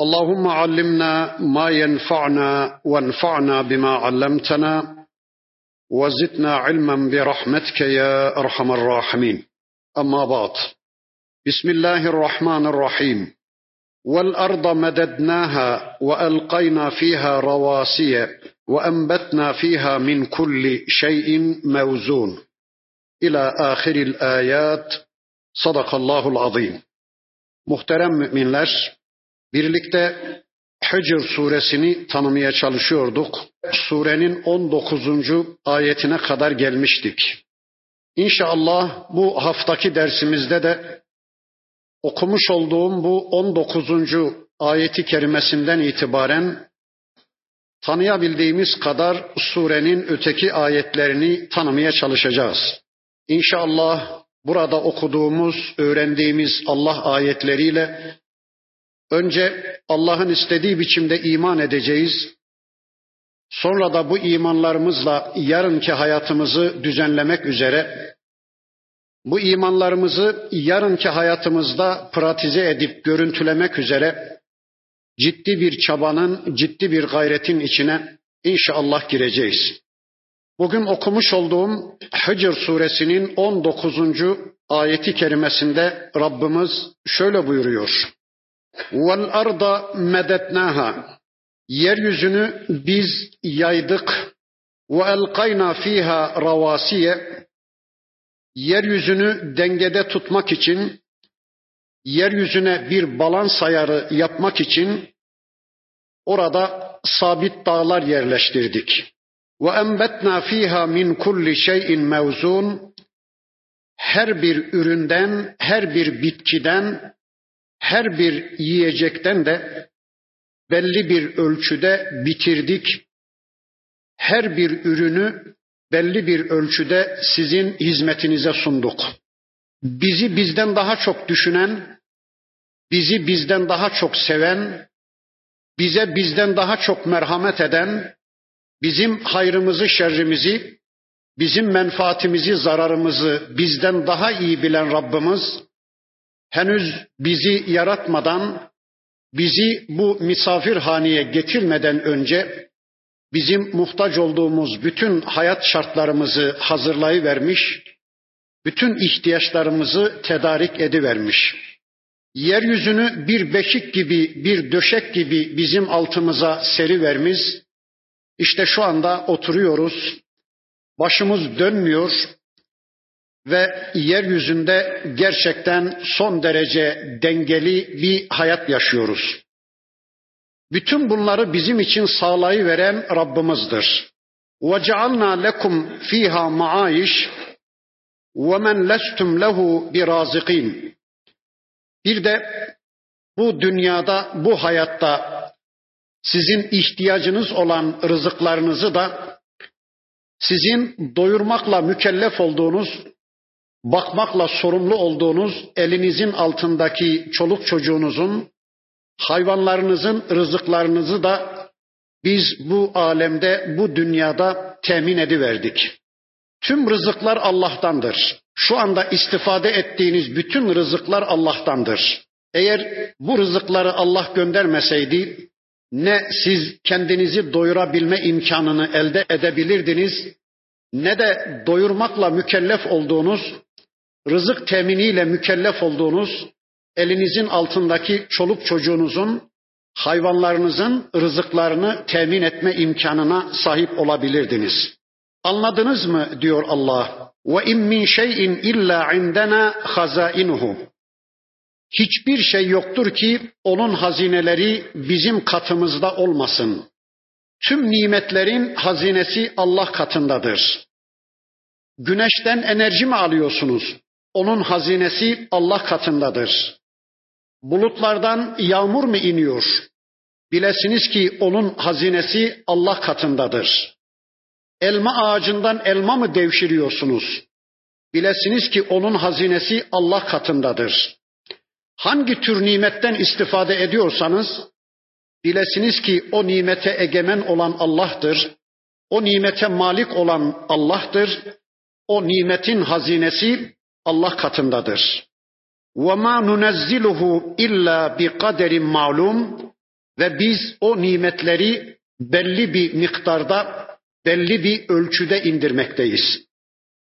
اللهم علمنا ما ينفعنا وانفعنا بما علمتنا وزدنا علما برحمتك يا أرحم الراحمين. أما بعد بسم الله الرحمن الرحيم. والأرض مددناها وألقينا فيها رواسي وأنبتنا فيها من كل شيء موزون. إلى آخر الآيات. صدق الله العظيم. Muhterem müminler, Birlikte Hicr suresini tanımaya çalışıyorduk. Surenin 19. ayetine kadar gelmiştik. İnşallah bu haftaki dersimizde de okumuş olduğum bu 19. ayeti kerimesinden itibaren tanıyabildiğimiz kadar surenin öteki ayetlerini tanımaya çalışacağız. İnşallah burada okuduğumuz, öğrendiğimiz Allah ayetleriyle Önce Allah'ın istediği biçimde iman edeceğiz. Sonra da bu imanlarımızla yarınki hayatımızı düzenlemek üzere bu imanlarımızı yarınki hayatımızda pratize edip görüntülemek üzere ciddi bir çabanın, ciddi bir gayretin içine inşallah gireceğiz. Bugün okumuş olduğum Hicr suresinin 19. ayeti kerimesinde Rabbimiz şöyle buyuruyor. Vel arda medetnaha. Yeryüzünü biz yaydık. Ve elkayna fiha ravasiye. Yeryüzünü dengede tutmak için, yeryüzüne bir balans ayarı yapmak için orada sabit dağlar yerleştirdik. Ve enbetna fiha min kulli şeyin mevzun. Her bir üründen, her bir bitkiden her bir yiyecekten de belli bir ölçüde bitirdik. Her bir ürünü belli bir ölçüde sizin hizmetinize sunduk. Bizi bizden daha çok düşünen, bizi bizden daha çok seven, bize bizden daha çok merhamet eden, bizim hayrımızı, şerrimizi, bizim menfaatimizi, zararımızı bizden daha iyi bilen Rabbimiz henüz bizi yaratmadan, bizi bu misafirhaneye getirmeden önce bizim muhtaç olduğumuz bütün hayat şartlarımızı hazırlayıvermiş, bütün ihtiyaçlarımızı tedarik edivermiş. Yeryüzünü bir beşik gibi, bir döşek gibi bizim altımıza seri vermiş. İşte şu anda oturuyoruz. Başımız dönmüyor, ve yeryüzünde gerçekten son derece dengeli bir hayat yaşıyoruz. Bütün bunları bizim için sağlayıveren Rabbimizdir. وَجَعَلْنَا لَكُمْ ف۪يهَا مَعَايِشْ وَمَنْ لَسْتُمْ لَهُ بِرَازِقِينَ Bir de bu dünyada, bu hayatta sizin ihtiyacınız olan rızıklarınızı da sizin doyurmakla mükellef olduğunuz bakmakla sorumlu olduğunuz elinizin altındaki çoluk çocuğunuzun, hayvanlarınızın rızıklarınızı da biz bu alemde, bu dünyada temin ediverdik. Tüm rızıklar Allah'tandır. Şu anda istifade ettiğiniz bütün rızıklar Allah'tandır. Eğer bu rızıkları Allah göndermeseydi ne siz kendinizi doyurabilme imkanını elde edebilirdiniz ne de doyurmakla mükellef olduğunuz rızık teminiyle mükellef olduğunuz, elinizin altındaki çoluk çocuğunuzun, hayvanlarınızın rızıklarını temin etme imkanına sahip olabilirdiniz. Anladınız mı diyor Allah. Ve in min şeyin illa indena hazainuhu. Hiçbir şey yoktur ki onun hazineleri bizim katımızda olmasın. Tüm nimetlerin hazinesi Allah katındadır. Güneşten enerji mi alıyorsunuz? Onun hazinesi Allah katındadır. Bulutlardan yağmur mu iniyor? Bilesiniz ki onun hazinesi Allah katındadır. elma ağacından elma mı devşiriyorsunuz? Bilesiniz ki onun hazinesi Allah katındadır. Hangi tür nimetten istifade ediyorsanız bilesiniz ki o nimete egemen olan Allah'tır. O nimete malik olan Allah'tır. O nimetin hazinesi Allah katındadır. وَمَا نُنَزِّلُهُ اِلَّا بِقَدَرٍ malum Ve biz o nimetleri belli bir miktarda, belli bir ölçüde indirmekteyiz.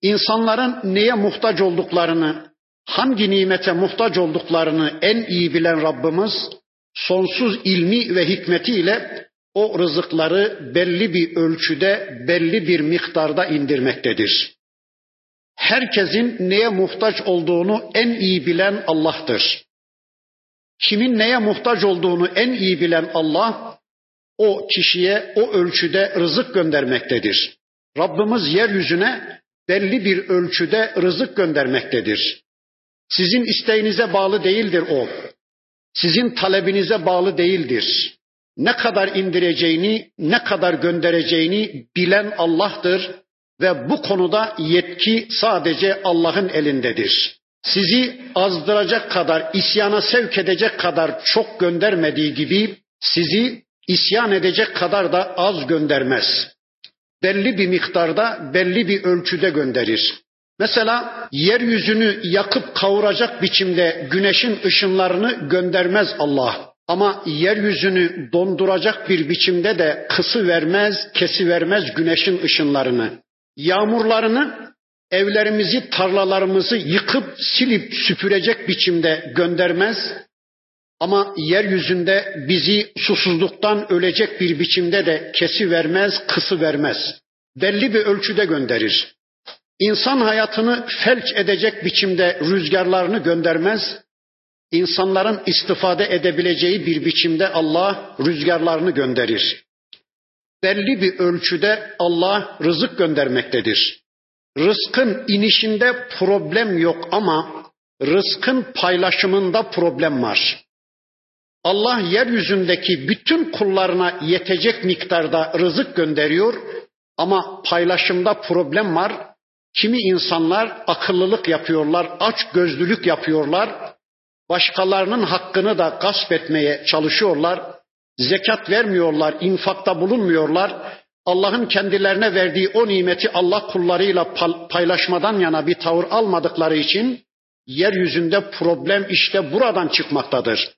İnsanların neye muhtaç olduklarını, hangi nimete muhtaç olduklarını en iyi bilen Rabbimiz sonsuz ilmi ve hikmetiyle o rızıkları belli bir ölçüde, belli bir miktarda indirmektedir. Herkesin neye muhtaç olduğunu en iyi bilen Allah'tır. Kimin neye muhtaç olduğunu en iyi bilen Allah, o kişiye o ölçüde rızık göndermektedir. Rabbimiz yeryüzüne belli bir ölçüde rızık göndermektedir. Sizin isteğinize bağlı değildir o. Sizin talebinize bağlı değildir. Ne kadar indireceğini, ne kadar göndereceğini bilen Allah'tır ve bu konuda yetki sadece Allah'ın elindedir. Sizi azdıracak kadar, isyana sevk edecek kadar çok göndermediği gibi sizi isyan edecek kadar da az göndermez. Belli bir miktarda, belli bir ölçüde gönderir. Mesela yeryüzünü yakıp kavuracak biçimde güneşin ışınlarını göndermez Allah. Ama yeryüzünü donduracak bir biçimde de kısı vermez, kesi vermez güneşin ışınlarını. Yağmurlarını evlerimizi, tarlalarımızı yıkıp silip süpürecek biçimde göndermez. Ama yeryüzünde bizi susuzluktan ölecek bir biçimde de kesi vermez, kısı vermez. Belli bir ölçüde gönderir. İnsan hayatını felç edecek biçimde rüzgarlarını göndermez. İnsanların istifade edebileceği bir biçimde Allah rüzgarlarını gönderir. Belli bir ölçüde Allah rızık göndermektedir. Rızkın inişinde problem yok ama rızkın paylaşımında problem var. Allah yeryüzündeki bütün kullarına yetecek miktarda rızık gönderiyor ama paylaşımda problem var. Kimi insanlar akıllılık yapıyorlar, aç gözlülük yapıyorlar. Başkalarının hakkını da gasp etmeye çalışıyorlar. Zekat vermiyorlar, infakta bulunmuyorlar. Allah'ın kendilerine verdiği o nimeti Allah kullarıyla paylaşmadan yana bir tavır almadıkları için yeryüzünde problem işte buradan çıkmaktadır.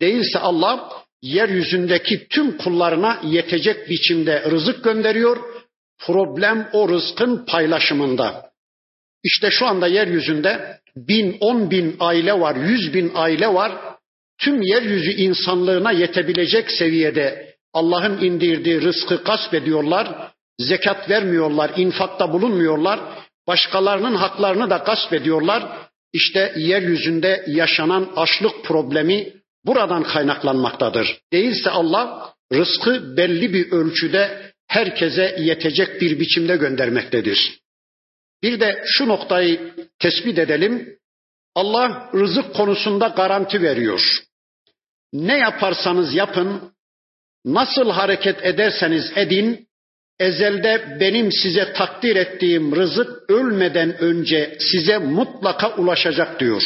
Değilse Allah yeryüzündeki tüm kullarına yetecek biçimde rızık gönderiyor. Problem o rızkın paylaşımında. İşte şu anda yeryüzünde bin, on bin aile var, yüz bin aile var. Tüm yeryüzü insanlığına yetebilecek seviyede Allah'ın indirdiği rızkı gasp ediyorlar. Zekat vermiyorlar, infakta bulunmuyorlar. Başkalarının haklarını da gasp ediyorlar. İşte yeryüzünde yaşanan açlık problemi buradan kaynaklanmaktadır. Değilse Allah rızkı belli bir ölçüde herkese yetecek bir biçimde göndermektedir. Bir de şu noktayı tespit edelim. Allah rızık konusunda garanti veriyor. Ne yaparsanız yapın, nasıl hareket ederseniz edin, ezelde benim size takdir ettiğim rızık ölmeden önce size mutlaka ulaşacak diyor.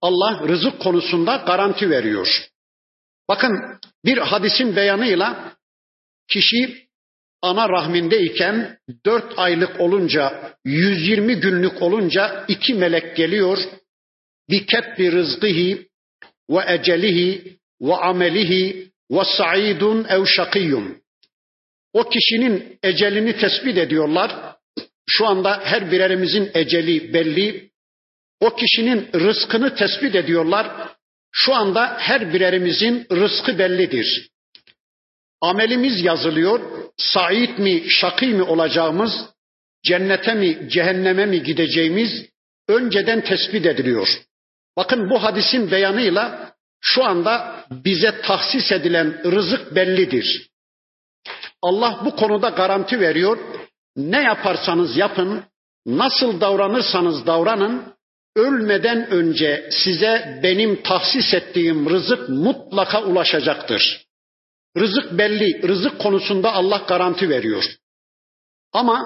Allah rızık konusunda garanti veriyor. Bakın bir hadisin beyanıyla kişi ana rahmindeyken dört aylık olunca 120 günlük olunca iki melek geliyor. Biket bir rızkıhi ve ecelihi ve amelihi ve sa'idun ev şakiyum. O kişinin ecelini tespit ediyorlar. Şu anda her birerimizin eceli belli. O kişinin rızkını tespit ediyorlar. Şu anda her birerimizin rızkı bellidir. Amelimiz yazılıyor. Said mi, şakî mi olacağımız, cennete mi, cehenneme mi gideceğimiz önceden tespit ediliyor. Bakın bu hadisin beyanıyla şu anda bize tahsis edilen rızık bellidir. Allah bu konuda garanti veriyor. Ne yaparsanız yapın, nasıl davranırsanız davranın, ölmeden önce size benim tahsis ettiğim rızık mutlaka ulaşacaktır. Rızık belli, rızık konusunda Allah garanti veriyor. Ama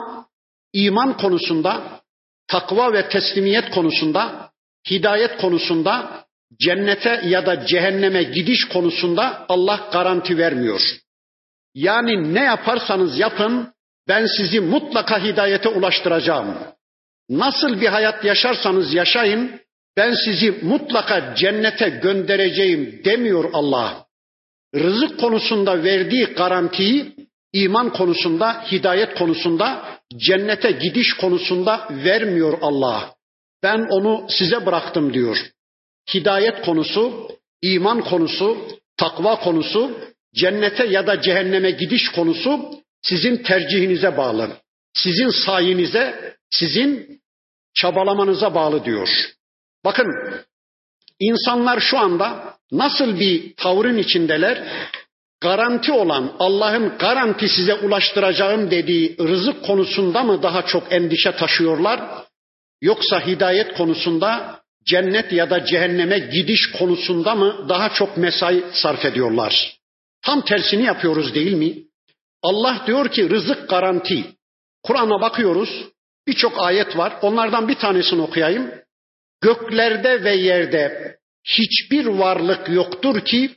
iman konusunda, takva ve teslimiyet konusunda, hidayet konusunda, cennete ya da cehenneme gidiş konusunda Allah garanti vermiyor. Yani ne yaparsanız yapın ben sizi mutlaka hidayete ulaştıracağım. Nasıl bir hayat yaşarsanız yaşayın ben sizi mutlaka cennete göndereceğim demiyor Allah. Rızık konusunda verdiği garantiyi iman konusunda, hidayet konusunda, cennete gidiş konusunda vermiyor Allah. Ben onu size bıraktım diyor. Hidayet konusu, iman konusu, takva konusu, cennete ya da cehenneme gidiş konusu sizin tercihinize bağlı. Sizin sayinize, sizin çabalamanıza bağlı diyor. Bakın insanlar şu anda nasıl bir tavrın içindeler? Garanti olan Allah'ın garanti size ulaştıracağım dediği rızık konusunda mı daha çok endişe taşıyorlar? Yoksa hidayet konusunda cennet ya da cehenneme gidiş konusunda mı daha çok mesai sarf ediyorlar? Tam tersini yapıyoruz değil mi? Allah diyor ki rızık garanti. Kur'an'a bakıyoruz. Birçok ayet var. Onlardan bir tanesini okuyayım. Göklerde ve yerde hiçbir varlık yoktur ki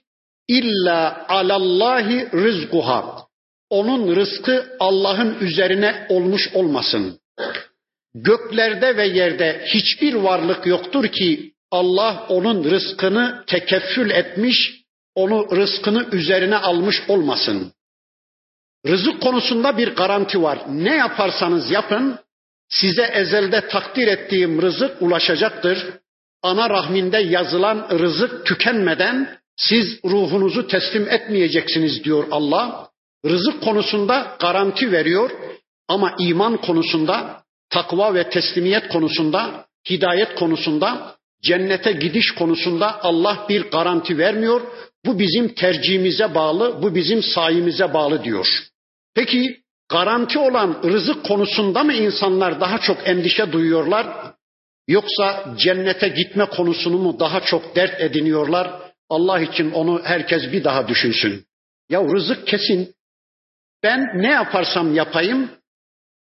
illa alallahi rızguha. Onun rızkı Allah'ın üzerine olmuş olmasın. Göklerde ve yerde hiçbir varlık yoktur ki Allah onun rızkını tekeffül etmiş, onu rızkını üzerine almış olmasın. Rızık konusunda bir garanti var. Ne yaparsanız yapın, size ezelde takdir ettiğim rızık ulaşacaktır. Ana rahminde yazılan rızık tükenmeden siz ruhunuzu teslim etmeyeceksiniz diyor Allah. Rızık konusunda garanti veriyor ama iman konusunda, takva ve teslimiyet konusunda, hidayet konusunda, cennete gidiş konusunda Allah bir garanti vermiyor. Bu bizim tercihimize bağlı, bu bizim sayimize bağlı diyor. Peki garanti olan rızık konusunda mı insanlar daha çok endişe duyuyorlar? Yoksa cennete gitme konusunu mu daha çok dert ediniyorlar? Allah için onu herkes bir daha düşünsün. Ya rızık kesin. Ben ne yaparsam yapayım,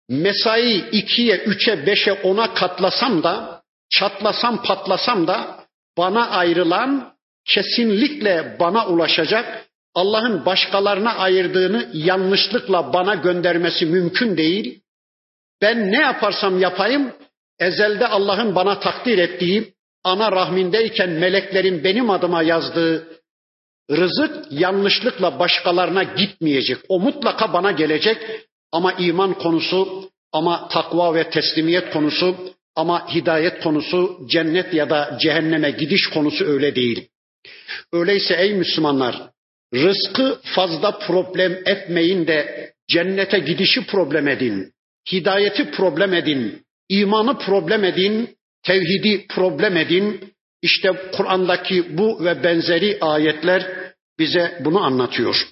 mesai ikiye, üçe, beşe, ona katlasam da, çatlasam, patlasam da bana ayrılan kesinlikle bana ulaşacak. Allah'ın başkalarına ayırdığını yanlışlıkla bana göndermesi mümkün değil. Ben ne yaparsam yapayım ezelde Allah'ın bana takdir ettiği ana rahmindeyken meleklerin benim adıma yazdığı rızık yanlışlıkla başkalarına gitmeyecek. O mutlaka bana gelecek ama iman konusu, ama takva ve teslimiyet konusu, ama hidayet konusu, cennet ya da cehenneme gidiş konusu öyle değil. Öyleyse ey Müslümanlar, rızkı fazla problem etmeyin de cennete gidişi problem edin. Hidayeti problem edin. imanı problem edin. Tevhidi problem edin. İşte Kur'an'daki bu ve benzeri ayetler bize bunu anlatıyor.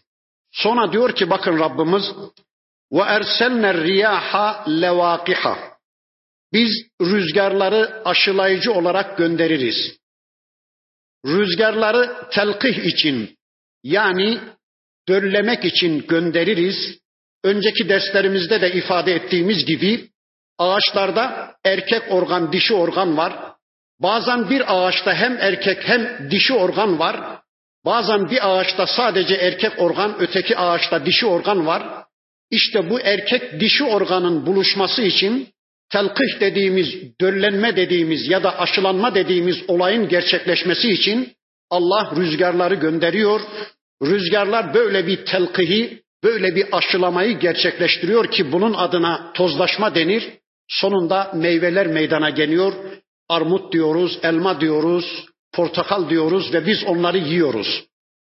Sonra diyor ki bakın Rabbimiz ve erselne riyaha levakiha. Biz rüzgarları aşılayıcı olarak göndeririz. Rüzgarları telkih için yani döllemek için göndeririz. Önceki derslerimizde de ifade ettiğimiz gibi ağaçlarda erkek organ, dişi organ var. Bazen bir ağaçta hem erkek hem dişi organ var. Bazen bir ağaçta sadece erkek organ, öteki ağaçta dişi organ var. İşte bu erkek dişi organın buluşması için telkih dediğimiz, döllenme dediğimiz ya da aşılanma dediğimiz olayın gerçekleşmesi için Allah rüzgarları gönderiyor. Rüzgarlar böyle bir telkihi, böyle bir aşılamayı gerçekleştiriyor ki bunun adına tozlaşma denir. Sonunda meyveler meydana geliyor. Armut diyoruz, elma diyoruz, portakal diyoruz ve biz onları yiyoruz.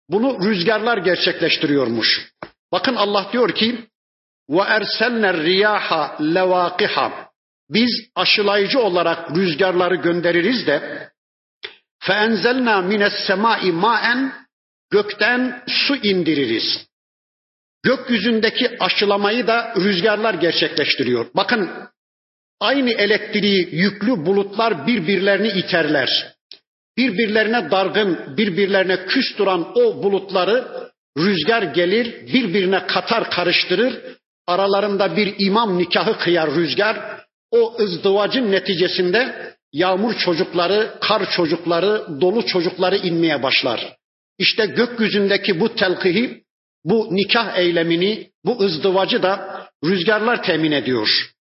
Bunu rüzgarlar gerçekleştiriyormuş. Bakın Allah diyor ki: ve erselner riyaha levakiha. Biz aşılayıcı olarak rüzgarları göndeririz de fe enzelna mines semai maen gökten su indiririz. Gökyüzündeki aşılamayı da rüzgarlar gerçekleştiriyor. Bakın aynı elektriği yüklü bulutlar birbirlerini iterler. Birbirlerine dargın, birbirlerine küs duran o bulutları rüzgar gelir, birbirine katar karıştırır aralarında bir imam nikahı kıyar rüzgar. O ızdivacın neticesinde yağmur çocukları, kar çocukları, dolu çocukları inmeye başlar. İşte gökyüzündeki bu telkihi, bu nikah eylemini, bu ızdivacı da rüzgarlar temin ediyor.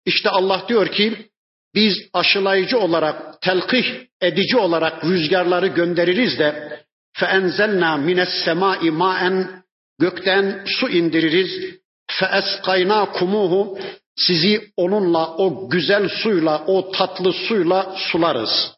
İşte Allah diyor ki biz aşılayıcı olarak, telkih edici olarak rüzgarları göndeririz de فَاَنْزَلْنَا مِنَ السَّمَاءِ مَاءً Gökten su indiririz. فَاَسْقَيْنَاكُمُوهُ Sizi onunla, o güzel suyla, o tatlı suyla sularız.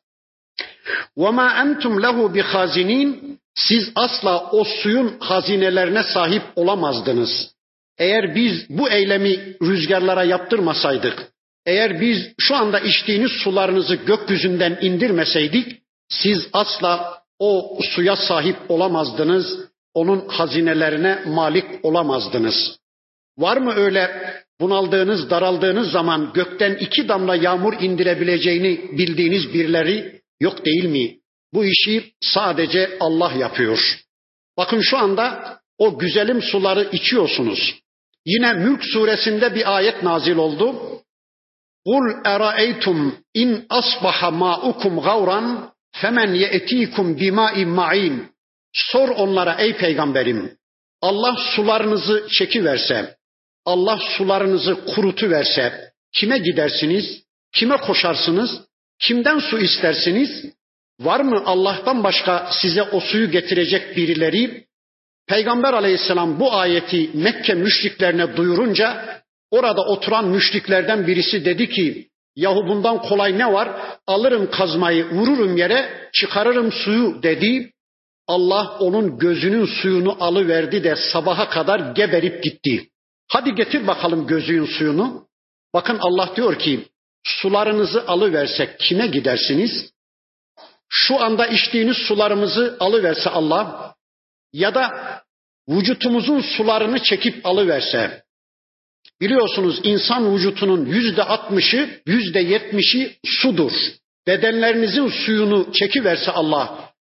وَمَا أَنْتُمْ لَهُ بِخَازِنِينَ Siz asla o suyun hazinelerine sahip olamazdınız. Eğer biz bu eylemi rüzgarlara yaptırmasaydık, eğer biz şu anda içtiğiniz sularınızı gökyüzünden indirmeseydik, siz asla o suya sahip olamazdınız, onun hazinelerine malik olamazdınız. Var mı öyle bunaldığınız, daraldığınız zaman gökten iki damla yağmur indirebileceğini bildiğiniz birileri yok değil mi? Bu işi sadece Allah yapıyor. Bakın şu anda o güzelim suları içiyorsunuz. Yine Mülk suresinde bir ayet nazil oldu. Kul eraeytum in asbaha ma'ukum gavran femen ye'tikum bima'in ma'in. Sor onlara ey peygamberim. Allah sularınızı çekiverse, Allah sularınızı kurutu verse kime gidersiniz? Kime koşarsınız? Kimden su istersiniz? Var mı Allah'tan başka size o suyu getirecek birileri? Peygamber aleyhisselam bu ayeti Mekke müşriklerine duyurunca orada oturan müşriklerden birisi dedi ki Yahu bundan kolay ne var? Alırım kazmayı, vururum yere, çıkarırım suyu dedi. Allah onun gözünün suyunu alıverdi de sabaha kadar geberip gitti. Hadi getir bakalım gözünün suyunu. Bakın Allah diyor ki sularınızı alıversek kime gidersiniz? Şu anda içtiğiniz sularımızı alıverse Allah ya da vücutumuzun sularını çekip alıverse biliyorsunuz insan vücutunun yüzde altmışı yüzde yetmişi sudur. Bedenlerinizin suyunu çekiverse Allah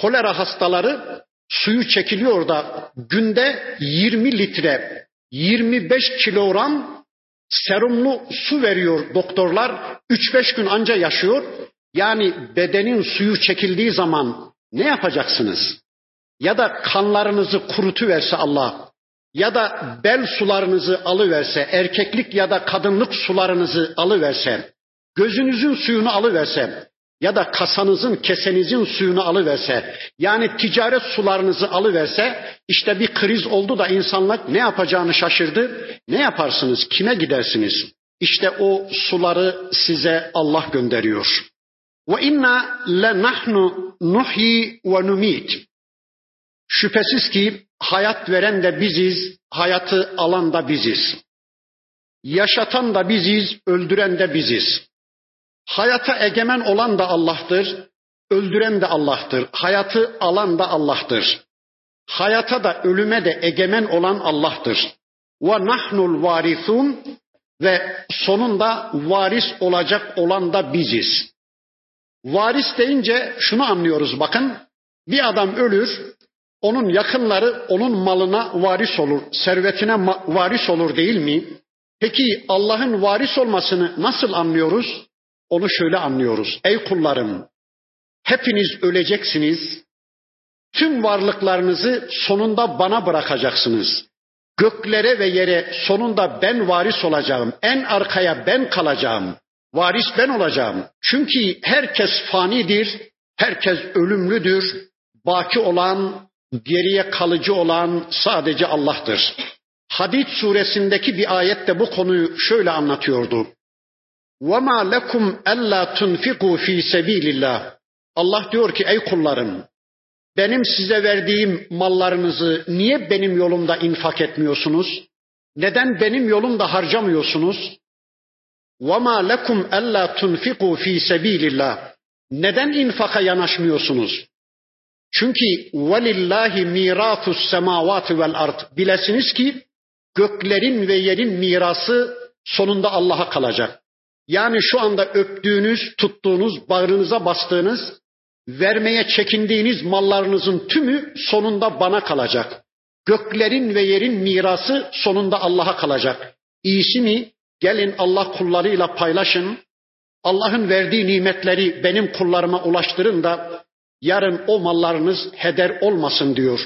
kolera hastaları suyu çekiliyor da günde 20 litre 25 kilogram serumlu su veriyor doktorlar. 3-5 gün anca yaşıyor. Yani bedenin suyu çekildiği zaman ne yapacaksınız? Ya da kanlarınızı kurutuverse Allah ya da bel sularınızı alıverse, erkeklik ya da kadınlık sularınızı alıverse, gözünüzün suyunu alıverse, ya da kasanızın, kesenizin suyunu alıverse, yani ticaret sularınızı alıverse, işte bir kriz oldu da insanlar ne yapacağını şaşırdı. Ne yaparsınız? Kime gidersiniz? İşte o suları size Allah gönderiyor. Ve inna le nahnu nuhyi ve numit. Şüphesiz ki hayat veren de biziz, hayatı alan da biziz. Yaşatan da biziz, öldüren de biziz. Hayata egemen olan da Allah'tır, öldüren de Allah'tır. Hayatı alan da Allah'tır. Hayata da ölüme de egemen olan Allah'tır. Ve nahnul varisun ve sonunda varis olacak olan da biziz. Varis deyince şunu anlıyoruz bakın. Bir adam ölür, onun yakınları onun malına varis olur, servetine varis olur değil mi? Peki Allah'ın varis olmasını nasıl anlıyoruz? Onu şöyle anlıyoruz. Ey kullarım, hepiniz öleceksiniz. Tüm varlıklarınızı sonunda bana bırakacaksınız. Göklere ve yere sonunda ben varis olacağım. En arkaya ben kalacağım. Varis ben olacağım. Çünkü herkes fanidir, herkes ölümlüdür. Baki olan, geriye kalıcı olan sadece Allah'tır. Hadid suresindeki bir ayette bu konuyu şöyle anlatıyordu. وَمَا لَكُمْ أَلَّا تُنْفِقُوا ف۪ي سَب۪يلِ Allah diyor ki ey kullarım benim size verdiğim mallarınızı niye benim yolumda infak etmiyorsunuz? Neden benim yolumda harcamıyorsunuz? وَمَا لَكُمْ أَلَّا تُنْفِقُوا ف۪ي سَب۪يلِ Neden infaka yanaşmıyorsunuz? Çünkü وَلِلَّهِ مِيرَاثُ السَّمَاوَاتِ وَالْاَرْضِ Bilesiniz ki göklerin ve yerin mirası sonunda Allah'a kalacak. Yani şu anda öptüğünüz, tuttuğunuz, bağrınıza bastığınız, vermeye çekindiğiniz mallarınızın tümü sonunda bana kalacak. Göklerin ve yerin mirası sonunda Allah'a kalacak. İyisi mi? Gelin Allah kullarıyla paylaşın. Allah'ın verdiği nimetleri benim kullarıma ulaştırın da yarın o mallarınız heder olmasın diyor.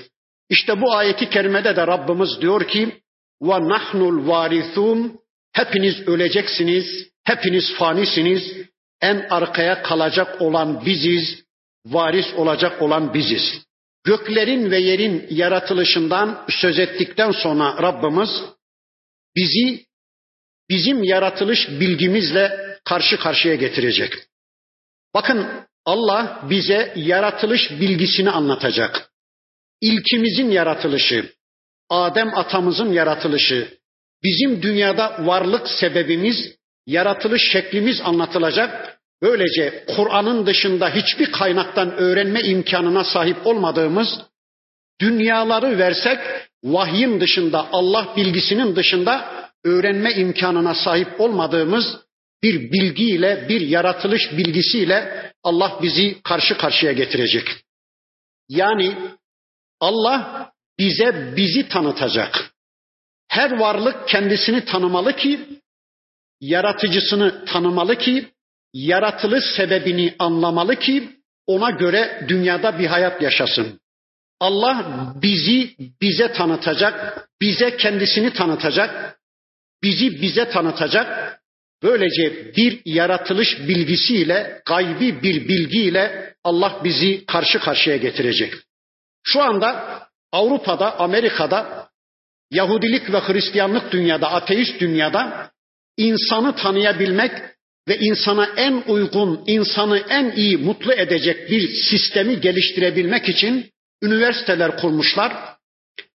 İşte bu ayeti kerimede de Rabbimiz diyor ki ve nahnul varithun hepiniz öleceksiniz, hepiniz fanisiniz. En arkaya kalacak olan biziz, varis olacak olan biziz. Göklerin ve yerin yaratılışından söz ettikten sonra Rabbimiz bizi bizim yaratılış bilgimizle karşı karşıya getirecek. Bakın Allah bize yaratılış bilgisini anlatacak. İlkimizin yaratılışı, Adem atamızın yaratılışı, bizim dünyada varlık sebebimiz, yaratılış şeklimiz anlatılacak. Böylece Kur'an'ın dışında hiçbir kaynaktan öğrenme imkanına sahip olmadığımız dünyaları versek vahyin dışında, Allah bilgisinin dışında öğrenme imkanına sahip olmadığımız bir bilgiyle, bir yaratılış bilgisiyle Allah bizi karşı karşıya getirecek. Yani Allah bize bizi tanıtacak. Her varlık kendisini tanımalı ki, yaratıcısını tanımalı ki, yaratılış sebebini anlamalı ki, ona göre dünyada bir hayat yaşasın. Allah bizi bize tanıtacak, bize kendisini tanıtacak, bizi bize tanıtacak. Böylece bir yaratılış bilgisiyle, gaybi bir bilgiyle Allah bizi karşı karşıya getirecek. Şu anda Avrupa'da, Amerika'da, Yahudilik ve Hristiyanlık dünyada, ateist dünyada insanı tanıyabilmek ve insana en uygun, insanı en iyi mutlu edecek bir sistemi geliştirebilmek için üniversiteler kurmuşlar.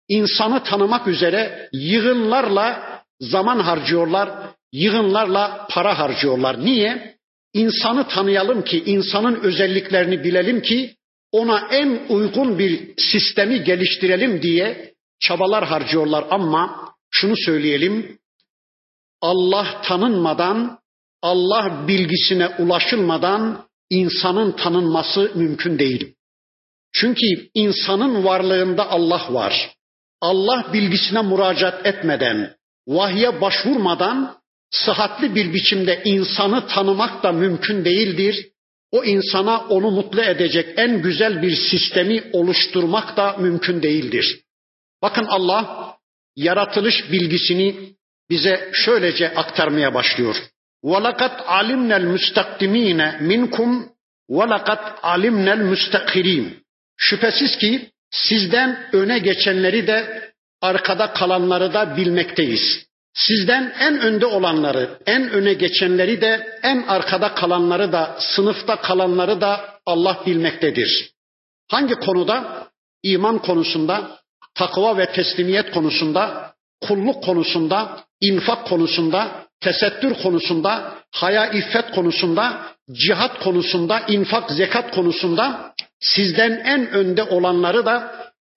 İnsanı tanımak üzere yığınlarla zaman harcıyorlar, yığınlarla para harcıyorlar. Niye? İnsanı tanıyalım ki, insanın özelliklerini bilelim ki ona en uygun bir sistemi geliştirelim diye çabalar harcıyorlar ama şunu söyleyelim. Allah tanınmadan, Allah bilgisine ulaşılmadan insanın tanınması mümkün değil. Çünkü insanın varlığında Allah var. Allah bilgisine müracaat etmeden, vahye başvurmadan sıhhatli bir biçimde insanı tanımak da mümkün değildir. O insana onu mutlu edecek en güzel bir sistemi oluşturmak da mümkün değildir. Bakın Allah yaratılış bilgisini bize şöylece aktarmaya başlıyor. وَلَقَدْ عَلِمْنَا الْمُسْتَقْدِم۪ينَ مِنْكُمْ وَلَقَدْ عَلِمْنَا الْمُسْتَقِر۪ينَ Şüphesiz ki sizden öne geçenleri de arkada kalanları da bilmekteyiz. Sizden en önde olanları, en öne geçenleri de, en arkada kalanları da, sınıfta kalanları da Allah bilmektedir. Hangi konuda? İman konusunda, takva ve teslimiyet konusunda, kulluk konusunda, infak konusunda, tesettür konusunda, haya iffet konusunda, cihat konusunda, infak zekat konusunda sizden en önde olanları da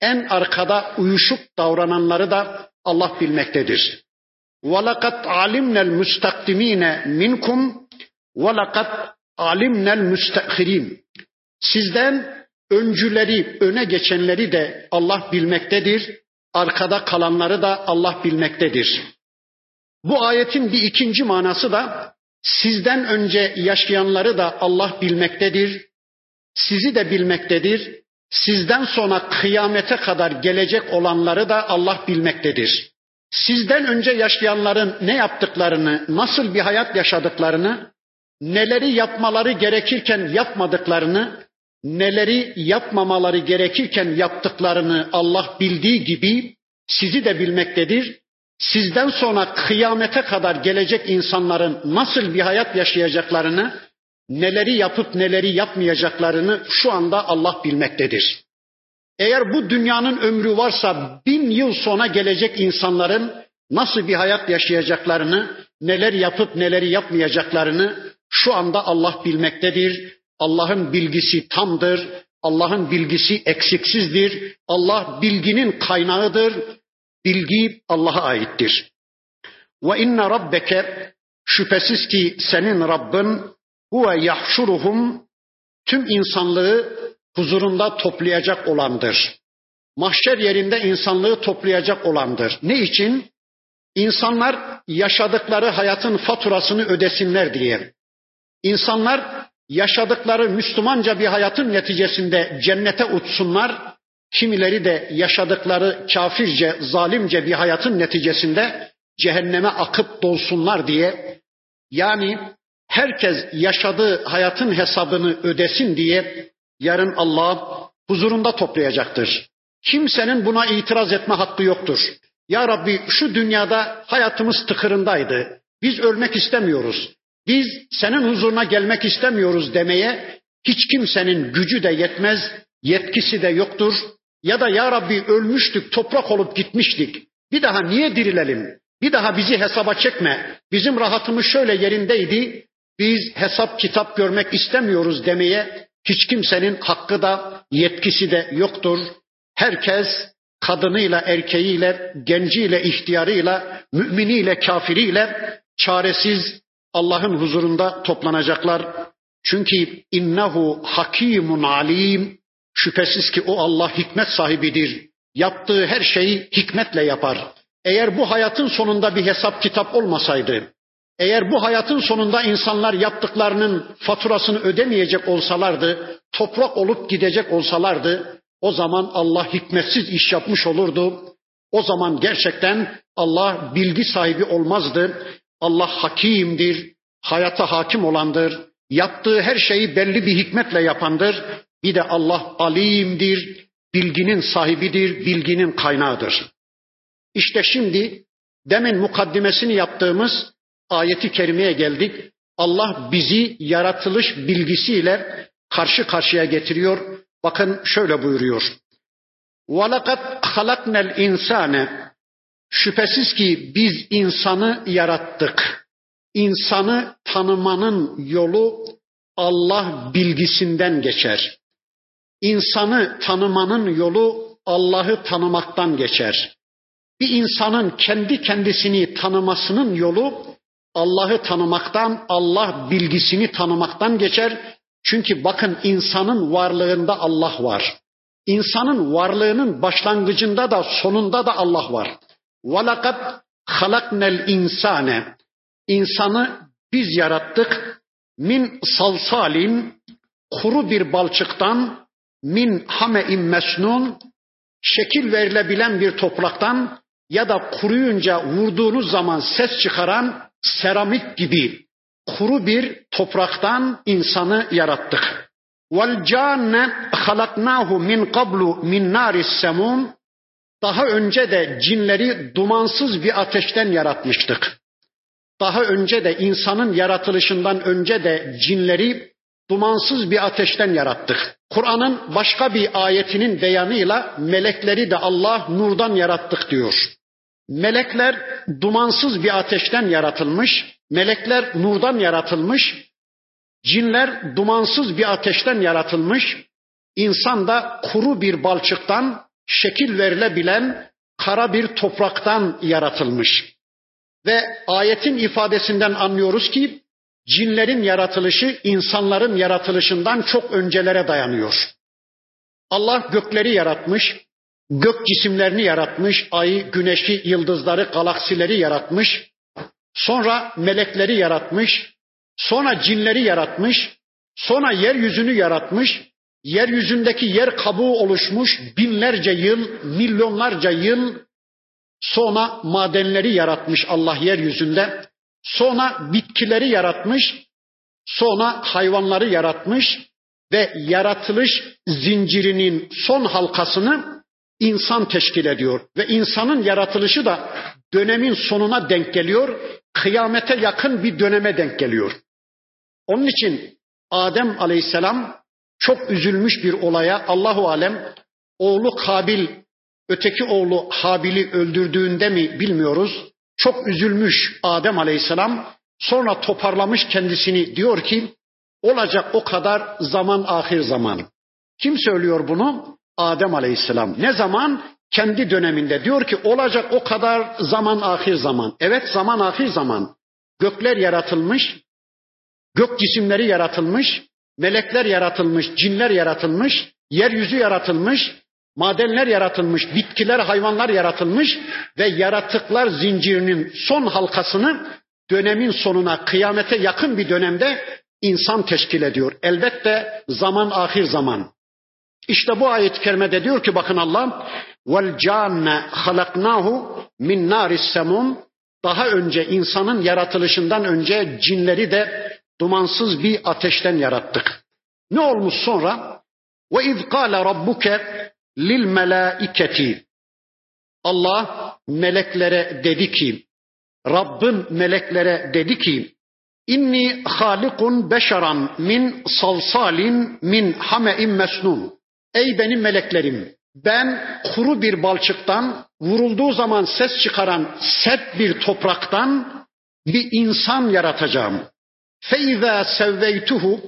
en arkada uyuşup davrananları da Allah bilmektedir. وَلَقَدْ عَلِمْنَا الْمُسْتَقْدِم۪ينَ مِنْكُمْ وَلَقَدْ عَلِمْنَا الْمُسْتَأْخِر۪ينَ Sizden öncüleri, öne geçenleri de Allah bilmektedir. Arkada kalanları da Allah bilmektedir. Bu ayetin bir ikinci manası da sizden önce yaşayanları da Allah bilmektedir. Sizi de bilmektedir. Sizden sonra kıyamete kadar gelecek olanları da Allah bilmektedir. Sizden önce yaşayanların ne yaptıklarını, nasıl bir hayat yaşadıklarını, neleri yapmaları gerekirken yapmadıklarını, neleri yapmamaları gerekirken yaptıklarını Allah bildiği gibi sizi de bilmektedir. Sizden sonra kıyamete kadar gelecek insanların nasıl bir hayat yaşayacaklarını, neleri yapıp neleri yapmayacaklarını şu anda Allah bilmektedir. Eğer bu dünyanın ömrü varsa bin yıl sonra gelecek insanların nasıl bir hayat yaşayacaklarını, neler yapıp neleri yapmayacaklarını şu anda Allah bilmektedir. Allah'ın bilgisi tamdır. Allah'ın bilgisi eksiksizdir. Allah bilginin kaynağıdır. Bilgi Allah'a aittir. Ve inne rabbeke şüphesiz ki senin Rabbin huve yahşuruhum tüm insanlığı huzurunda toplayacak olandır. mahşer yerinde insanlığı toplayacak olandır. Ne için? İnsanlar yaşadıkları hayatın faturasını ödesinler diye. İnsanlar yaşadıkları Müslümanca bir hayatın neticesinde cennete uçsunlar, kimileri de yaşadıkları kafirce, zalimce bir hayatın neticesinde cehenneme akıp dolsunlar diye. Yani herkes yaşadığı hayatın hesabını ödesin diye yarın Allah huzurunda toplayacaktır. Kimsenin buna itiraz etme hakkı yoktur. Ya Rabbi şu dünyada hayatımız tıkırındaydı. Biz ölmek istemiyoruz. Biz senin huzuruna gelmek istemiyoruz demeye hiç kimsenin gücü de yetmez, yetkisi de yoktur. Ya da ya Rabbi ölmüştük, toprak olup gitmiştik. Bir daha niye dirilelim? Bir daha bizi hesaba çekme. Bizim rahatımız şöyle yerindeydi. Biz hesap kitap görmek istemiyoruz demeye hiç kimsenin hakkı da yetkisi de yoktur. Herkes kadınıyla, erkeğiyle, genciyle, ihtiyarıyla, müminiyle, kafiriyle çaresiz Allah'ın huzurunda toplanacaklar. Çünkü innehu hakimun alim. Şüphesiz ki o Allah hikmet sahibidir. Yaptığı her şeyi hikmetle yapar. Eğer bu hayatın sonunda bir hesap kitap olmasaydı, eğer bu hayatın sonunda insanlar yaptıklarının faturasını ödemeyecek olsalardı, toprak olup gidecek olsalardı, o zaman Allah hikmetsiz iş yapmış olurdu. O zaman gerçekten Allah bilgi sahibi olmazdı. Allah hakimdir, hayata hakim olandır. Yaptığı her şeyi belli bir hikmetle yapandır. Bir de Allah alimdir, bilginin sahibidir, bilginin kaynağıdır. İşte şimdi demin mukaddimesini yaptığımız ayeti kerimeye geldik. Allah bizi yaratılış bilgisiyle karşı karşıya getiriyor. Bakın şöyle buyuruyor. وَلَقَدْ خَلَقْنَا الْاِنْسَانَ Şüphesiz ki biz insanı yarattık. İnsanı tanımanın yolu Allah bilgisinden geçer. İnsanı tanımanın yolu Allah'ı tanımaktan geçer. Bir insanın kendi kendisini tanımasının yolu Allah'ı tanımaktan, Allah bilgisini tanımaktan geçer. Çünkü bakın insanın varlığında Allah var. İnsanın varlığının başlangıcında da sonunda da Allah var. وَلَقَدْ خَلَقْنَا الْاِنْسَانَ İnsanı biz yarattık. Min salsalin kuru bir balçıktan min hame-in mesnun şekil verilebilen bir topraktan ya da kuruyunca vurduğunuz zaman ses çıkaran seramik gibi kuru bir topraktan insanı yarattık. Vel canne halaknahu min qablu min naris semun daha önce de cinleri dumansız bir ateşten yaratmıştık. Daha önce de insanın yaratılışından önce de cinleri dumansız bir ateşten yarattık. Kur'an'ın başka bir ayetinin beyanıyla melekleri de Allah nurdan yarattık diyor. Melekler dumansız bir ateşten yaratılmış, melekler nurdan yaratılmış, cinler dumansız bir ateşten yaratılmış, insan da kuru bir balçıktan şekil verilebilen kara bir topraktan yaratılmış. Ve ayetin ifadesinden anlıyoruz ki cinlerin yaratılışı insanların yaratılışından çok öncelere dayanıyor. Allah gökleri yaratmış, gök cisimlerini yaratmış, ayı, güneşi, yıldızları, galaksileri yaratmış. Sonra melekleri yaratmış, sonra cinleri yaratmış, sonra yeryüzünü yaratmış, yeryüzündeki yer kabuğu oluşmuş binlerce yıl, milyonlarca yıl sonra madenleri yaratmış Allah yeryüzünde. Sonra bitkileri yaratmış, sonra hayvanları yaratmış ve yaratılış zincirinin son halkasını insan teşkil ediyor ve insanın yaratılışı da dönemin sonuna denk geliyor, kıyamete yakın bir döneme denk geliyor. Onun için Adem Aleyhisselam çok üzülmüş bir olaya Allahu alem oğlu Kabil öteki oğlu Habil'i öldürdüğünde mi bilmiyoruz. Çok üzülmüş Adem Aleyhisselam. Sonra toparlamış kendisini diyor ki olacak o kadar zaman ahir zaman. Kim söylüyor bunu? Adem Aleyhisselam. Ne zaman? Kendi döneminde diyor ki olacak o kadar zaman ahir zaman. Evet zaman ahir zaman. Gökler yaratılmış, gök cisimleri yaratılmış, melekler yaratılmış, cinler yaratılmış, yeryüzü yaratılmış, Madenler yaratılmış, bitkiler, hayvanlar yaratılmış ve yaratıklar zincirinin son halkasını dönemin sonuna, kıyamete yakın bir dönemde insan teşkil ediyor. Elbette zaman ahir zaman. İşte bu ayet-i kerimede diyor ki bakın Allah vel canne halaknahu min naris semum daha önce insanın yaratılışından önce cinleri de dumansız bir ateşten yarattık. Ne olmuş sonra? Ve iz kâle rabbuke lil melâiketi. Allah meleklere dedi ki, Rabbin meleklere dedi ki, İnni halikun beşeran min salsalin min hame'in mesnun. Ey benim meleklerim, ben kuru bir balçıktan, vurulduğu zaman ses çıkaran sert bir topraktan bir insan yaratacağım. Feiza sevveytuhu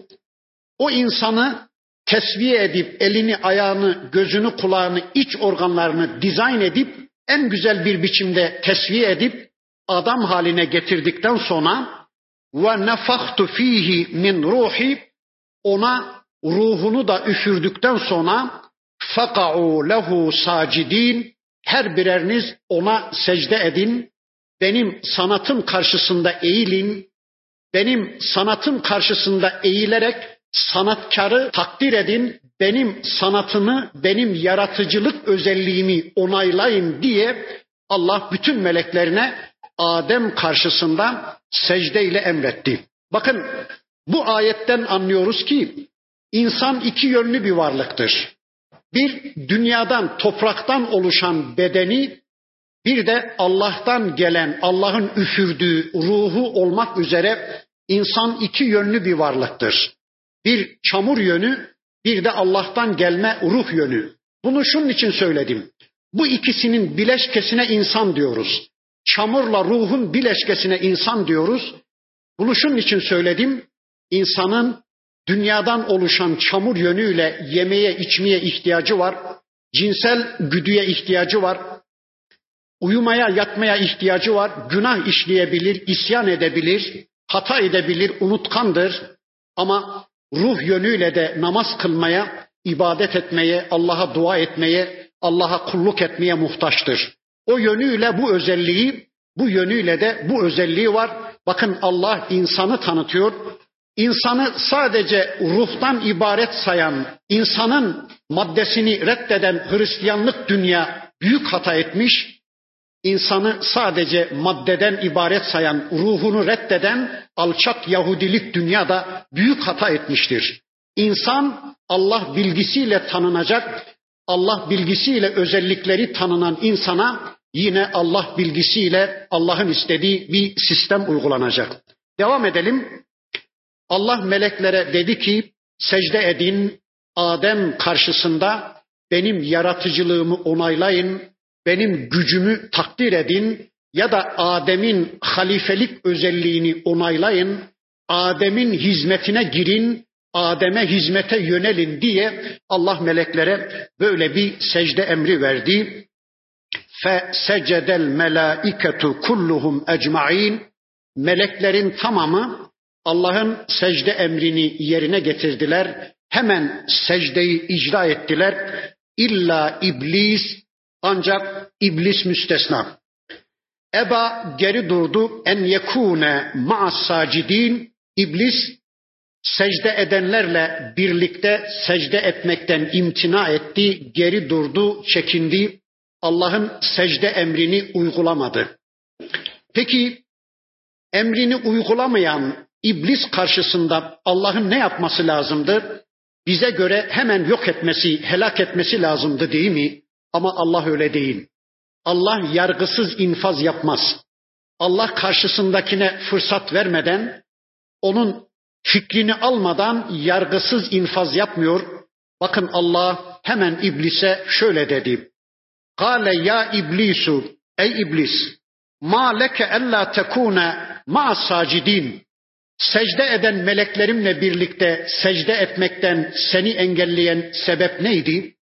o insanı tesviye edip elini, ayağını, gözünü, kulağını, iç organlarını dizayn edip en güzel bir biçimde tesviye edip adam haline getirdikten sonra ve nefaktu fihi min ruhi ona ruhunu da üfürdükten sonra faka'u lehu sacidin her bireriniz ona secde edin benim sanatım karşısında eğilin benim sanatım karşısında eğilerek sanatkarı takdir edin, benim sanatımı, benim yaratıcılık özelliğimi onaylayın diye Allah bütün meleklerine Adem karşısında secde ile emretti. Bakın bu ayetten anlıyoruz ki insan iki yönlü bir varlıktır. Bir dünyadan, topraktan oluşan bedeni bir de Allah'tan gelen, Allah'ın üfürdüğü ruhu olmak üzere insan iki yönlü bir varlıktır. Bir çamur yönü, bir de Allah'tan gelme ruh yönü. Bunu şunun için söyledim. Bu ikisinin bileşkesine insan diyoruz. Çamurla ruhun bileşkesine insan diyoruz. Bunu şunun için söyledim. İnsanın dünyadan oluşan çamur yönüyle yemeye içmeye ihtiyacı var. Cinsel güdüye ihtiyacı var. Uyumaya yatmaya ihtiyacı var. Günah işleyebilir, isyan edebilir, hata edebilir, unutkandır. Ama ruh yönüyle de namaz kılmaya, ibadet etmeye, Allah'a dua etmeye, Allah'a kulluk etmeye muhtaçtır. O yönüyle bu özelliği, bu yönüyle de bu özelliği var. Bakın Allah insanı tanıtıyor. İnsanı sadece ruhtan ibaret sayan, insanın maddesini reddeden Hristiyanlık dünya büyük hata etmiş. İnsanı sadece maddeden ibaret sayan, ruhunu reddeden alçak Yahudilik dünyada büyük hata etmiştir. İnsan Allah bilgisiyle tanınacak, Allah bilgisiyle özellikleri tanınan insana yine Allah bilgisiyle Allah'ın istediği bir sistem uygulanacak. Devam edelim. Allah meleklere dedi ki secde edin Adem karşısında benim yaratıcılığımı onaylayın, benim gücümü takdir edin ya da Adem'in halifelik özelliğini onaylayın, Adem'in hizmetine girin, Adem'e hizmete yönelin diye Allah meleklere böyle bir secde emri verdi. Fe secedel melaiketu kulluhum ecmaîn. Meleklerin tamamı Allah'ın secde emrini yerine getirdiler. Hemen secdeyi icra ettiler. İlla iblis ancak iblis müstesna. Eba geri durdu en yekune ma'as sacidin. İblis secde edenlerle birlikte secde etmekten imtina etti, geri durdu, çekindi. Allah'ın secde emrini uygulamadı. Peki emrini uygulamayan iblis karşısında Allah'ın ne yapması lazımdı? Bize göre hemen yok etmesi, helak etmesi lazımdı değil mi? Ama Allah öyle değil. Allah yargısız infaz yapmaz. Allah karşısındakine fırsat vermeden, onun fikrini almadan yargısız infaz yapmıyor. Bakın Allah hemen iblise şöyle dedi. Kale ya iblisu ey iblis ma leke ella tekune ma sacidin secde eden meleklerimle birlikte secde etmekten seni engelleyen sebep neydi?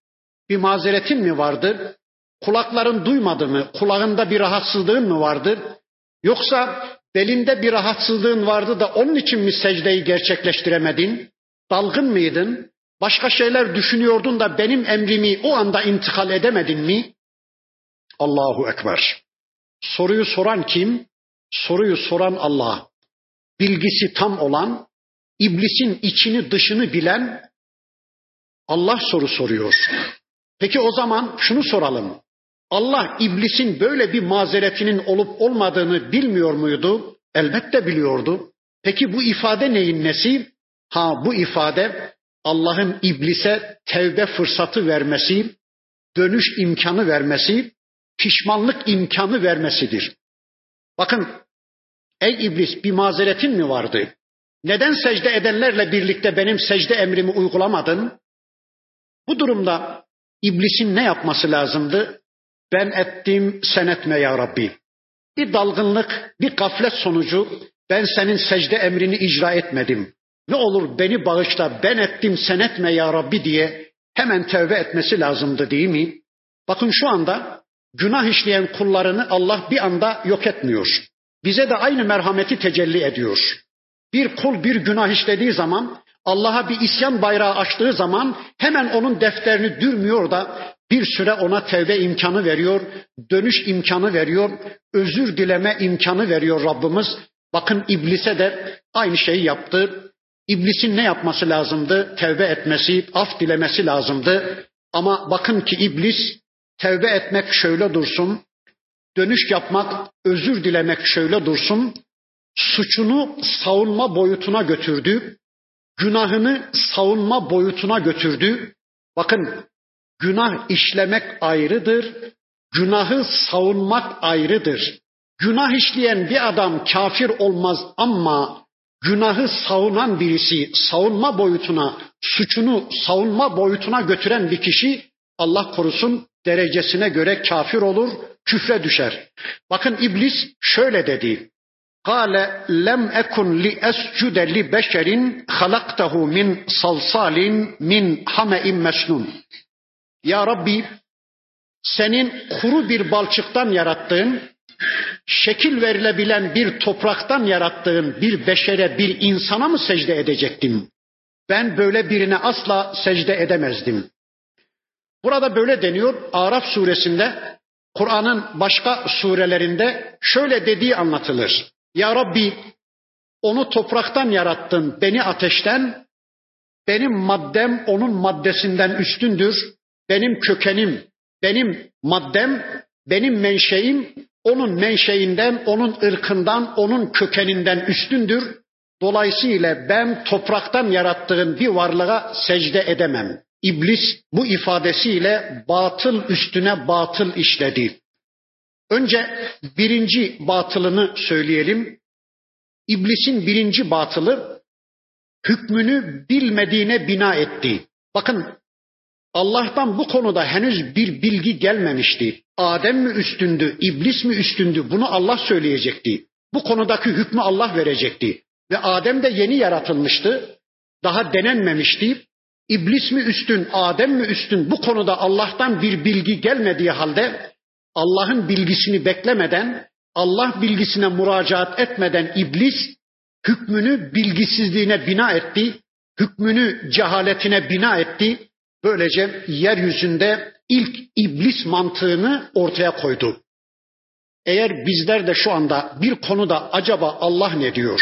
Bir mazeretin mi vardı? Kulakların duymadı mı? Kulağında bir rahatsızlığın mı vardı? Yoksa belinde bir rahatsızlığın vardı da onun için mi secdeyi gerçekleştiremedin? Dalgın mıydın? Başka şeyler düşünüyordun da benim emrimi o anda intikal edemedin mi? Allahu Ekber. Soruyu soran kim? Soruyu soran Allah. Bilgisi tam olan, iblisin içini dışını bilen Allah soru soruyor. Peki o zaman şunu soralım. Allah iblisin böyle bir mazeretinin olup olmadığını bilmiyor muydu? Elbette biliyordu. Peki bu ifade neyin nesi? Ha bu ifade Allah'ın iblise tevbe fırsatı vermesi, dönüş imkanı vermesi, pişmanlık imkanı vermesidir. Bakın ey iblis bir mazeretin mi vardı? Neden secde edenlerle birlikte benim secde emrimi uygulamadın? Bu durumda iblisin ne yapması lazımdı? Ben ettim sen etme ya Rabbi. Bir dalgınlık, bir gaflet sonucu ben senin secde emrini icra etmedim. Ne olur beni bağışla ben ettim sen etme ya Rabbi diye hemen tövbe etmesi lazımdı değil mi? Bakın şu anda günah işleyen kullarını Allah bir anda yok etmiyor. Bize de aynı merhameti tecelli ediyor. Bir kul bir günah işlediği zaman Allah'a bir isyan bayrağı açtığı zaman hemen onun defterini dürmüyor da bir süre ona tevbe imkanı veriyor, dönüş imkanı veriyor, özür dileme imkanı veriyor Rabbimiz. Bakın iblise de aynı şeyi yaptı. İblisin ne yapması lazımdı? Tevbe etmesi, af dilemesi lazımdı. Ama bakın ki iblis tevbe etmek şöyle dursun, dönüş yapmak, özür dilemek şöyle dursun, suçunu savunma boyutuna götürdü, günahını savunma boyutuna götürdü. Bakın günah işlemek ayrıdır, günahı savunmak ayrıdır. Günah işleyen bir adam kafir olmaz ama günahı savunan birisi, savunma boyutuna, suçunu savunma boyutuna götüren bir kişi Allah korusun derecesine göre kafir olur, küfre düşer. Bakın iblis şöyle dedi. Kale lem ekun li escude li beşerin halaktahu min salsalin min hame'in mesnun. Ya Rabbi senin kuru bir balçıktan yarattığın şekil verilebilen bir topraktan yarattığın bir beşere, bir insana mı secde edecektim? Ben böyle birine asla secde edemezdim. Burada böyle deniyor Araf suresinde, Kur'an'ın başka surelerinde şöyle dediği anlatılır. Ya Rabbi onu topraktan yarattın, beni ateşten, benim maddem onun maddesinden üstündür, benim kökenim, benim maddem, benim menşeim onun menşeinden, onun ırkından, onun kökeninden üstündür. Dolayısıyla ben topraktan yarattığın bir varlığa secde edemem. İblis bu ifadesiyle batıl üstüne batıl işledi. Önce birinci batılını söyleyelim. İblisin birinci batılı hükmünü bilmediğine bina etti. Bakın Allah'tan bu konuda henüz bir bilgi gelmemişti. Adem mi üstündü, iblis mi üstündü bunu Allah söyleyecekti. Bu konudaki hükmü Allah verecekti. Ve Adem de yeni yaratılmıştı. Daha denenmemişti. İblis mi üstün, Adem mi üstün bu konuda Allah'tan bir bilgi gelmediği halde Allah'ın bilgisini beklemeden, Allah bilgisine müracaat etmeden iblis hükmünü bilgisizliğine bina etti, hükmünü cehaletine bina etti Böylece yeryüzünde ilk iblis mantığını ortaya koydu. Eğer bizler de şu anda bir konuda acaba Allah ne diyor?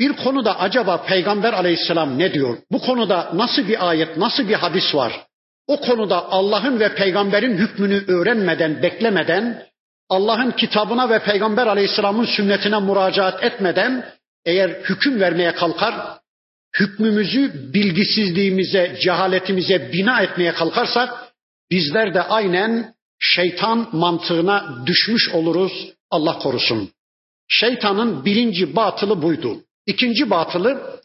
Bir konuda acaba Peygamber aleyhisselam ne diyor? Bu konuda nasıl bir ayet, nasıl bir hadis var? O konuda Allah'ın ve peygamberin hükmünü öğrenmeden, beklemeden, Allah'ın kitabına ve peygamber aleyhisselamın sünnetine müracaat etmeden eğer hüküm vermeye kalkar, hükmümüzü bilgisizliğimize, cehaletimize bina etmeye kalkarsak bizler de aynen şeytan mantığına düşmüş oluruz. Allah korusun. Şeytanın birinci batılı buydu. İkinci batılı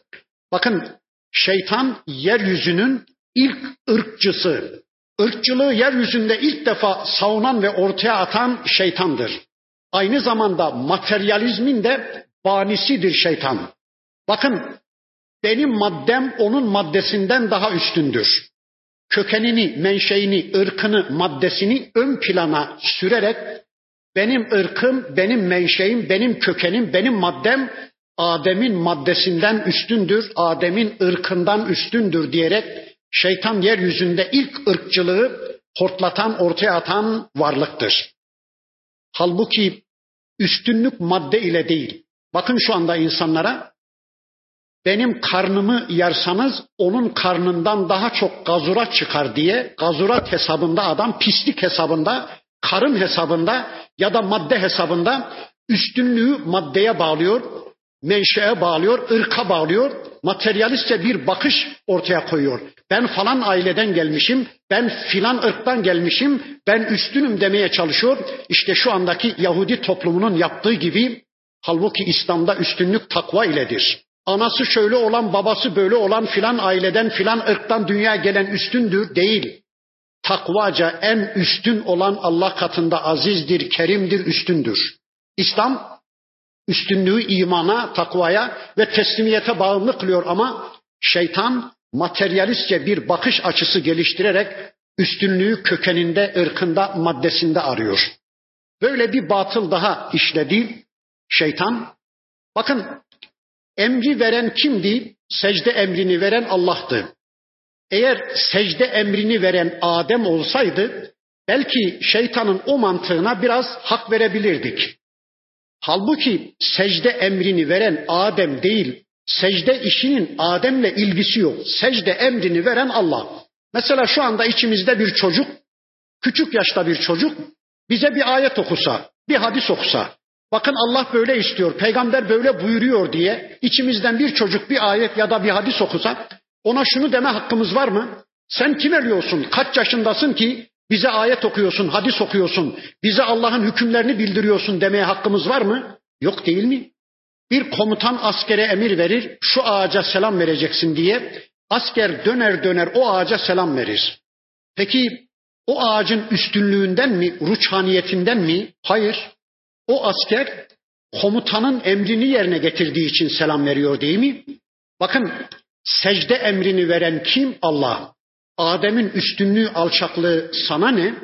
bakın şeytan yeryüzünün ilk ırkçısı. Irkçılığı yeryüzünde ilk defa savunan ve ortaya atan şeytandır. Aynı zamanda materyalizmin de banisidir şeytan. Bakın benim maddem onun maddesinden daha üstündür. Kökenini, menşeini, ırkını, maddesini ön plana sürerek benim ırkım, benim menşeim, benim kökenim, benim maddem Adem'in maddesinden üstündür, Adem'in ırkından üstündür diyerek Şeytan yeryüzünde ilk ırkçılığı hortlatan, ortaya atan varlıktır. Halbuki üstünlük madde ile değil. Bakın şu anda insanlara benim karnımı yarsanız onun karnından daha çok gazurat çıkar diye gazurat hesabında adam pislik hesabında karın hesabında ya da madde hesabında üstünlüğü maddeye bağlıyor, menşeye bağlıyor, ırka bağlıyor, materyalistçe bir bakış ortaya koyuyor. Ben falan aileden gelmişim, ben filan ırktan gelmişim, ben üstünüm demeye çalışıyor. İşte şu andaki Yahudi toplumunun yaptığı gibi halbuki İslam'da üstünlük takva iledir. Anası şöyle olan, babası böyle olan filan aileden, filan ırktan dünya gelen üstündür değil. Takvaca en üstün olan Allah katında azizdir, kerimdir, üstündür. İslam üstünlüğü imana, takvaya ve teslimiyete bağımlı kılıyor ama şeytan materyalistçe bir bakış açısı geliştirerek üstünlüğü kökeninde, ırkında, maddesinde arıyor. Böyle bir batıl daha işledi şeytan. Bakın emri veren kimdi? Secde emrini veren Allah'tı. Eğer secde emrini veren Adem olsaydı belki şeytanın o mantığına biraz hak verebilirdik. Halbuki secde emrini veren Adem değil, secde işinin Adem'le ilgisi yok. Secde emrini veren Allah. Mesela şu anda içimizde bir çocuk, küçük yaşta bir çocuk bize bir ayet okusa, bir hadis okusa, bakın Allah böyle istiyor, peygamber böyle buyuruyor diye içimizden bir çocuk bir ayet ya da bir hadis okusa, ona şunu deme hakkımız var mı? Sen kim eliyorsun? Kaç yaşındasın ki bize ayet okuyorsun, hadis okuyorsun, bize Allah'ın hükümlerini bildiriyorsun demeye hakkımız var mı? Yok değil mi? Bir komutan askere emir verir, şu ağaca selam vereceksin diye. Asker döner döner o ağaca selam verir. Peki o ağacın üstünlüğünden mi, ruçhaniyetinden mi? Hayır. O asker komutanın emrini yerine getirdiği için selam veriyor değil mi? Bakın secde emrini veren kim? Allah. Adem'in üstünlüğü, alçaklığı sana ne?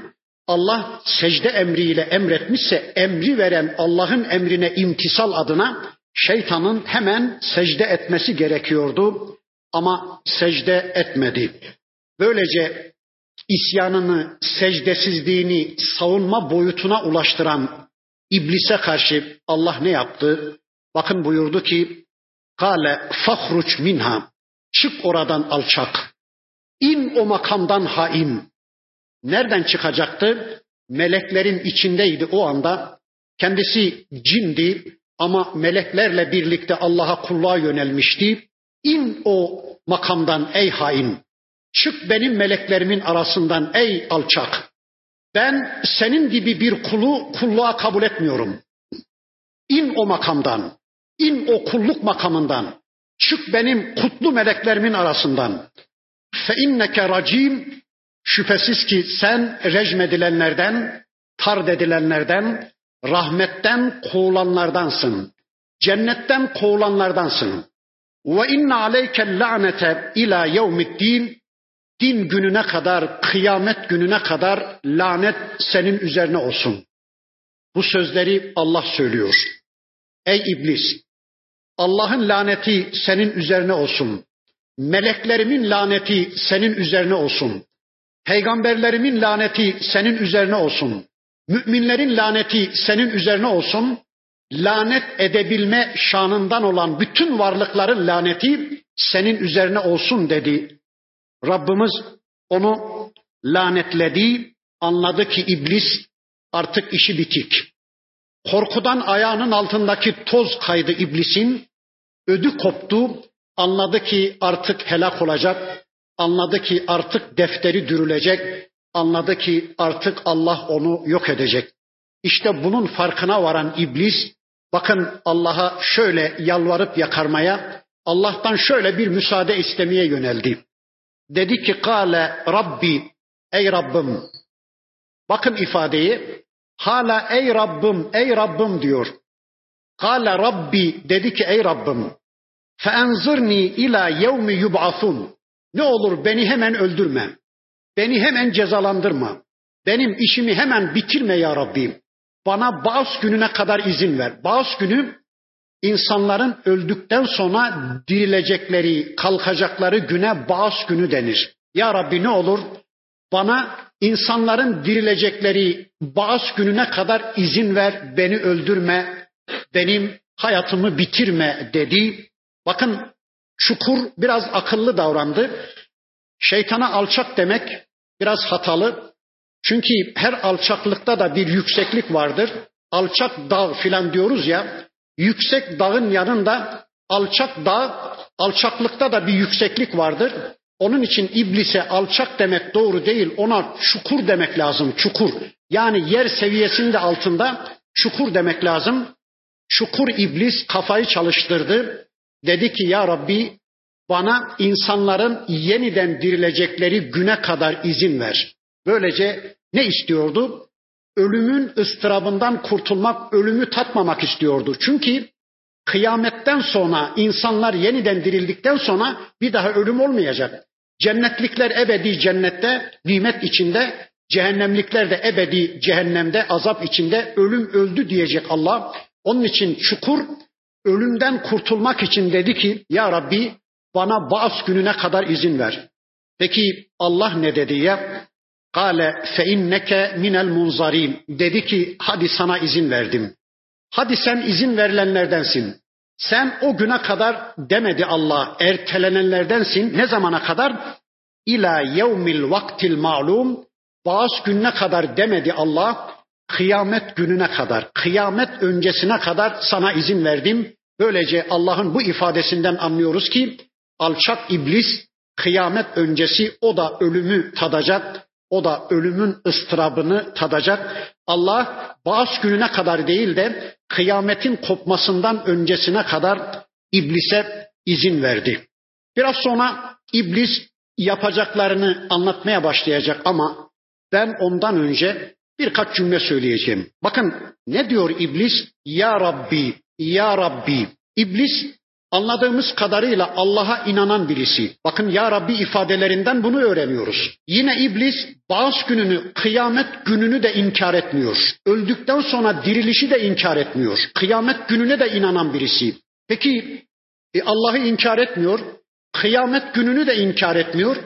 Allah secde emriyle emretmişse emri veren Allah'ın emrine imtisal adına şeytanın hemen secde etmesi gerekiyordu ama secde etmedi. Böylece isyanını, secdesizliğini savunma boyutuna ulaştıran iblise karşı Allah ne yaptı? Bakın buyurdu ki: "Kale fahruç minha." Çık oradan alçak. İn o makamdan hain. Nereden çıkacaktı? Meleklerin içindeydi o anda. Kendisi cindi ama meleklerle birlikte Allah'a kulluğa yönelmişti. İn o makamdan ey hain. Çık benim meleklerimin arasından ey alçak. Ben senin gibi bir kulu kulluğa kabul etmiyorum. İn o makamdan. İn o kulluk makamından. Çık benim kutlu meleklerimin arasından. Fe inneke racim şüphesiz ki sen rejmedilenlerden, tard edilenlerden, rahmetten kovulanlardansın. Cennetten kovulanlardansın. Ve inne aleyke lanete ila yevmiddin din gününe kadar, kıyamet gününe kadar lanet senin üzerine olsun. Bu sözleri Allah söylüyor. Ey iblis, Allah'ın laneti senin üzerine olsun. Meleklerimin laneti senin üzerine olsun. Peygamberlerimin laneti senin üzerine olsun. Müminlerin laneti senin üzerine olsun. Lanet edebilme şanından olan bütün varlıkların laneti senin üzerine olsun dedi. Rabbimiz onu lanetledi. Anladı ki iblis artık işi bitik. Korkudan ayağının altındaki toz kaydı iblisin. Ödü koptu. Anladı ki artık helak olacak. Anladı ki artık defteri dürülecek. Anladı ki artık Allah onu yok edecek. İşte bunun farkına varan iblis bakın Allah'a şöyle yalvarıp yakarmaya, Allah'tan şöyle bir müsaade istemeye yöneldi. Dedi ki kale Rabbi ey Rabbim. Bakın ifadeyi hala ey Rabbim ey Rabbim diyor. Kale Rabbi dedi ki ey Rabbim Feenzirni ila yevmi yub'asun. Ne olur beni hemen öldürme. Beni hemen cezalandırma. Benim işimi hemen bitirme ya Rabbim. Bana bağış gününe kadar izin ver. Bağış günü insanların öldükten sonra dirilecekleri, kalkacakları güne bağış günü denir. Ya Rabbi ne olur bana insanların dirilecekleri bazı gününe kadar izin ver, beni öldürme, benim hayatımı bitirme dedi. Bakın çukur biraz akıllı davrandı. Şeytana alçak demek biraz hatalı. Çünkü her alçaklıkta da bir yükseklik vardır. Alçak dağ filan diyoruz ya. Yüksek dağın yanında alçak dağ, alçaklıkta da bir yükseklik vardır. Onun için iblise alçak demek doğru değil. Ona çukur demek lazım. Çukur. Yani yer seviyesinde altında çukur demek lazım. Çukur iblis kafayı çalıştırdı. Dedi ki ya Rabbi bana insanların yeniden dirilecekleri güne kadar izin ver. Böylece ne istiyordu? Ölümün ıstırabından kurtulmak, ölümü tatmamak istiyordu. Çünkü kıyametten sonra insanlar yeniden dirildikten sonra bir daha ölüm olmayacak. Cennetlikler ebedi cennette, nimet içinde, cehennemlikler de ebedi cehennemde, azap içinde ölüm öldü diyecek Allah. Onun için çukur ölümden kurtulmak için dedi ki ya Rabbi bana Baas gününe kadar izin ver. Peki Allah ne dedi ya? Kale fe inneke minel munzarin. Dedi ki hadi sana izin verdim. Hadi sen izin verilenlerdensin. Sen o güne kadar demedi Allah ertelenenlerdensin. Ne zamana kadar? İla yevmil vaktil malum. Baas gününe kadar demedi Allah. Kıyamet gününe kadar, kıyamet öncesine kadar sana izin verdim. Böylece Allah'ın bu ifadesinden anlıyoruz ki alçak iblis kıyamet öncesi o da ölümü tadacak. O da ölümün ıstırabını tadacak. Allah bağış gününe kadar değil de kıyametin kopmasından öncesine kadar iblise izin verdi. Biraz sonra iblis yapacaklarını anlatmaya başlayacak ama ben ondan önce birkaç cümle söyleyeceğim. Bakın ne diyor iblis? Ya Rabbi, Ya Rabbi. İblis anladığımız kadarıyla Allah'a inanan birisi. Bakın Ya Rabbi ifadelerinden bunu öğreniyoruz. Yine iblis bağış gününü, kıyamet gününü de inkar etmiyor. Öldükten sonra dirilişi de inkar etmiyor. Kıyamet gününe de inanan birisi. Peki e, Allah'ı inkar etmiyor, kıyamet gününü de inkar etmiyor.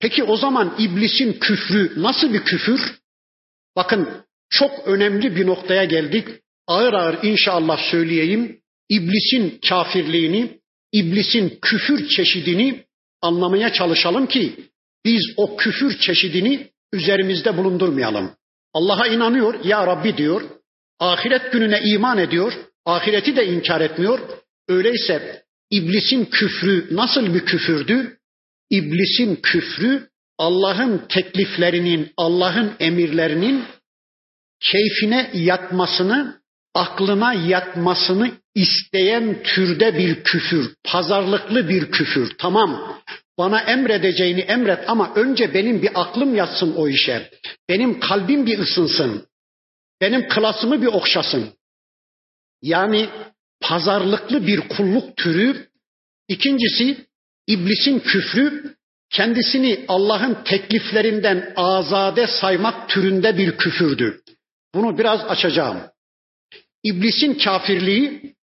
Peki o zaman iblisin küfrü nasıl bir küfür? Bakın çok önemli bir noktaya geldik. Ağır ağır inşallah söyleyeyim. İblisin kafirliğini, iblisin küfür çeşidini anlamaya çalışalım ki biz o küfür çeşidini üzerimizde bulundurmayalım. Allah'a inanıyor, ya Rabbi diyor. Ahiret gününe iman ediyor, ahireti de inkar etmiyor. Öyleyse iblisin küfrü nasıl bir küfürdü? İblisin küfrü Allah'ın tekliflerinin, Allah'ın emirlerinin keyfine yatmasını, aklına yatmasını isteyen türde bir küfür, pazarlıklı bir küfür. Tamam, bana emredeceğini emret ama önce benim bir aklım yatsın o işe. Benim kalbim bir ısınsın. Benim klasımı bir okşasın. Yani pazarlıklı bir kulluk türü. İkincisi iblisin küfrü kendisini Allah'ın tekliflerinden azade saymak türünde bir küfürdü. Bunu biraz açacağım. İblisin kafirliği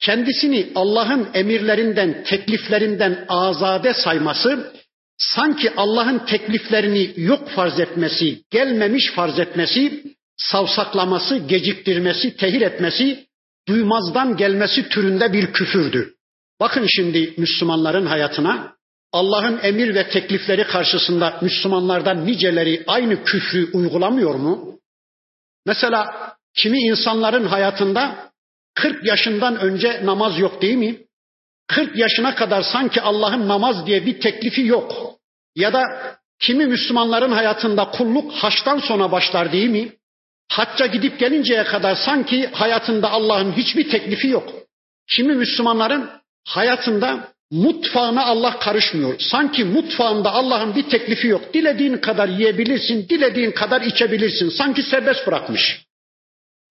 kendisini Allah'ın emirlerinden, tekliflerinden azade sayması, sanki Allah'ın tekliflerini yok farz etmesi, gelmemiş farz etmesi, savsaklaması, geciktirmesi, tehir etmesi, duymazdan gelmesi türünde bir küfürdü. Bakın şimdi Müslümanların hayatına, Allah'ın emir ve teklifleri karşısında Müslümanlardan niceleri aynı küfrü uygulamıyor mu? Mesela kimi insanların hayatında 40 yaşından önce namaz yok değil mi? 40 yaşına kadar sanki Allah'ın namaz diye bir teklifi yok. Ya da kimi Müslümanların hayatında kulluk haçtan sonra başlar değil mi? Hacca gidip gelinceye kadar sanki hayatında Allah'ın hiçbir teklifi yok. Kimi Müslümanların hayatında mutfağına Allah karışmıyor. Sanki mutfağında Allah'ın bir teklifi yok. Dilediğin kadar yiyebilirsin, dilediğin kadar içebilirsin. Sanki serbest bırakmış.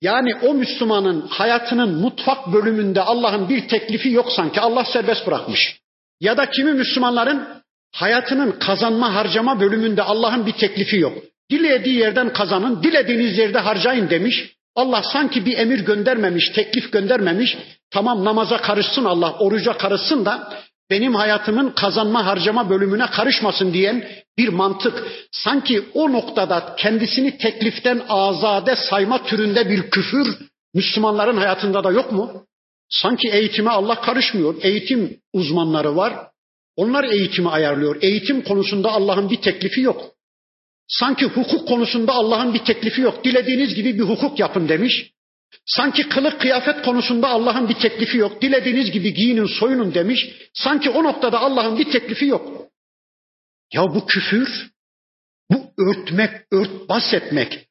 Yani o Müslümanın hayatının mutfak bölümünde Allah'ın bir teklifi yok sanki. Allah serbest bırakmış. Ya da kimi Müslümanların hayatının kazanma harcama bölümünde Allah'ın bir teklifi yok. Dilediği yerden kazanın, dilediğiniz yerde harcayın demiş. Allah sanki bir emir göndermemiş, teklif göndermemiş. Tamam namaza karışsın Allah, oruca karışsın da benim hayatımın kazanma harcama bölümüne karışmasın diyen bir mantık. Sanki o noktada kendisini tekliften azade sayma türünde bir küfür Müslümanların hayatında da yok mu? Sanki eğitime Allah karışmıyor. Eğitim uzmanları var. Onlar eğitimi ayarlıyor. Eğitim konusunda Allah'ın bir teklifi yok. Sanki hukuk konusunda Allah'ın bir teklifi yok. Dilediğiniz gibi bir hukuk yapın demiş. Sanki kılık kıyafet konusunda Allah'ın bir teklifi yok. Dilediğiniz gibi giyinin soyunun demiş. Sanki o noktada Allah'ın bir teklifi yok. Ya bu küfür, bu örtmek, örtbas etmek,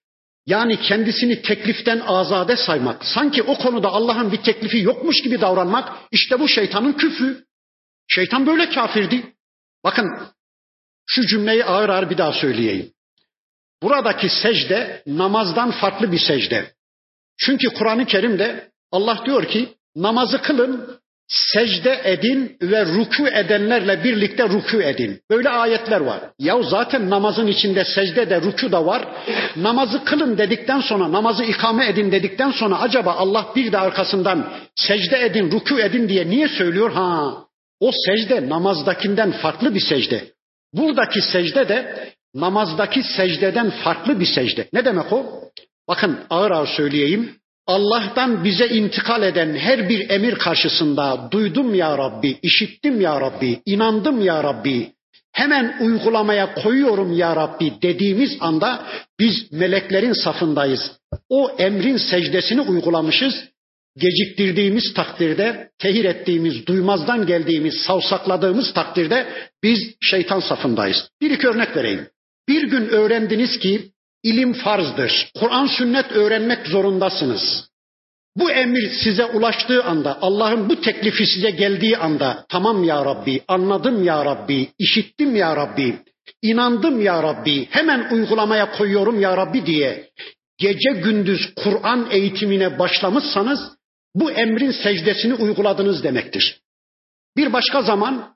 yani kendisini tekliften azade saymak, sanki o konuda Allah'ın bir teklifi yokmuş gibi davranmak, işte bu şeytanın küfrü. Şeytan böyle kafirdi. Bakın şu cümleyi ağır ağır bir daha söyleyeyim. Buradaki secde namazdan farklı bir secde. Çünkü Kur'an-ı Kerim'de Allah diyor ki namazı kılın, secde edin ve ruku edenlerle birlikte ruku edin. Böyle ayetler var. Ya zaten namazın içinde secde de ruku da var. Namazı kılın dedikten sonra, namazı ikame edin dedikten sonra acaba Allah bir de arkasından secde edin, ruku edin diye niye söylüyor? Ha, o secde namazdakinden farklı bir secde. Buradaki secde de namazdaki secdeden farklı bir secde. Ne demek o? Bakın ağır ağır söyleyeyim. Allah'tan bize intikal eden her bir emir karşısında duydum ya Rabbi, işittim ya Rabbi, inandım ya Rabbi, hemen uygulamaya koyuyorum ya Rabbi dediğimiz anda biz meleklerin safındayız. O emrin secdesini uygulamışız. Geciktirdiğimiz takdirde, tehir ettiğimiz, duymazdan geldiğimiz, savsakladığımız takdirde biz şeytan safındayız. Bir iki örnek vereyim. Bir gün öğrendiniz ki ilim farzdır. Kur'an sünnet öğrenmek zorundasınız. Bu emir size ulaştığı anda, Allah'ın bu teklifi size geldiği anda, tamam ya Rabbi, anladım ya Rabbi, işittim ya Rabbi, inandım ya Rabbi, hemen uygulamaya koyuyorum ya Rabbi diye gece gündüz Kur'an eğitimine başlamışsanız bu emrin secdesini uyguladınız demektir. Bir başka zaman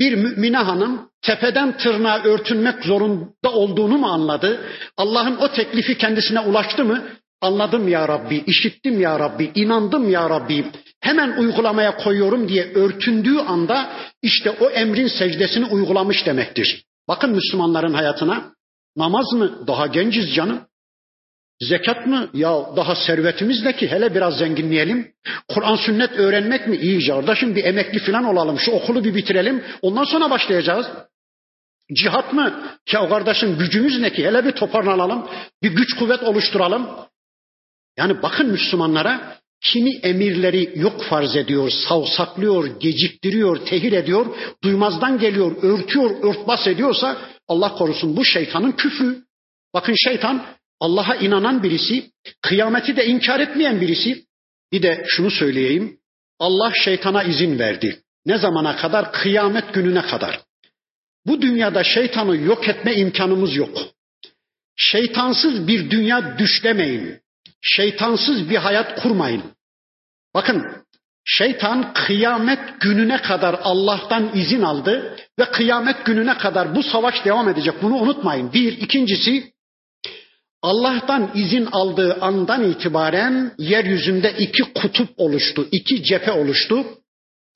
bir mümine hanım tepeden tırnağa örtünmek zorunda olduğunu mu anladı? Allah'ın o teklifi kendisine ulaştı mı? Anladım ya Rabbi, işittim ya Rabbi, inandım ya Rabbi. Hemen uygulamaya koyuyorum diye örtündüğü anda işte o emrin secdesini uygulamış demektir. Bakın Müslümanların hayatına. Namaz mı? Daha genciz canım. Zekat mı? Ya daha servetimiz ne ki? Hele biraz zenginleyelim. Kur'an sünnet öğrenmek mi? İyi kardeşim bir emekli falan olalım. Şu okulu bir bitirelim. Ondan sonra başlayacağız. Cihat mı? Ya kardeşim gücümüz ne ki? Hele bir toparlanalım. Bir güç kuvvet oluşturalım. Yani bakın Müslümanlara kimi emirleri yok farz ediyor, savsaklıyor, geciktiriyor, tehir ediyor, duymazdan geliyor, örtüyor, örtbas ediyorsa Allah korusun bu şeytanın küfrü. Bakın şeytan Allah'a inanan birisi, kıyameti de inkar etmeyen birisi. Bir de şunu söyleyeyim. Allah şeytana izin verdi. Ne zamana kadar? Kıyamet gününe kadar. Bu dünyada şeytanı yok etme imkanımız yok. Şeytansız bir dünya düşlemeyin. Şeytansız bir hayat kurmayın. Bakın şeytan kıyamet gününe kadar Allah'tan izin aldı ve kıyamet gününe kadar bu savaş devam edecek. Bunu unutmayın. Bir, ikincisi Allah'tan izin aldığı andan itibaren yeryüzünde iki kutup oluştu, iki cephe oluştu.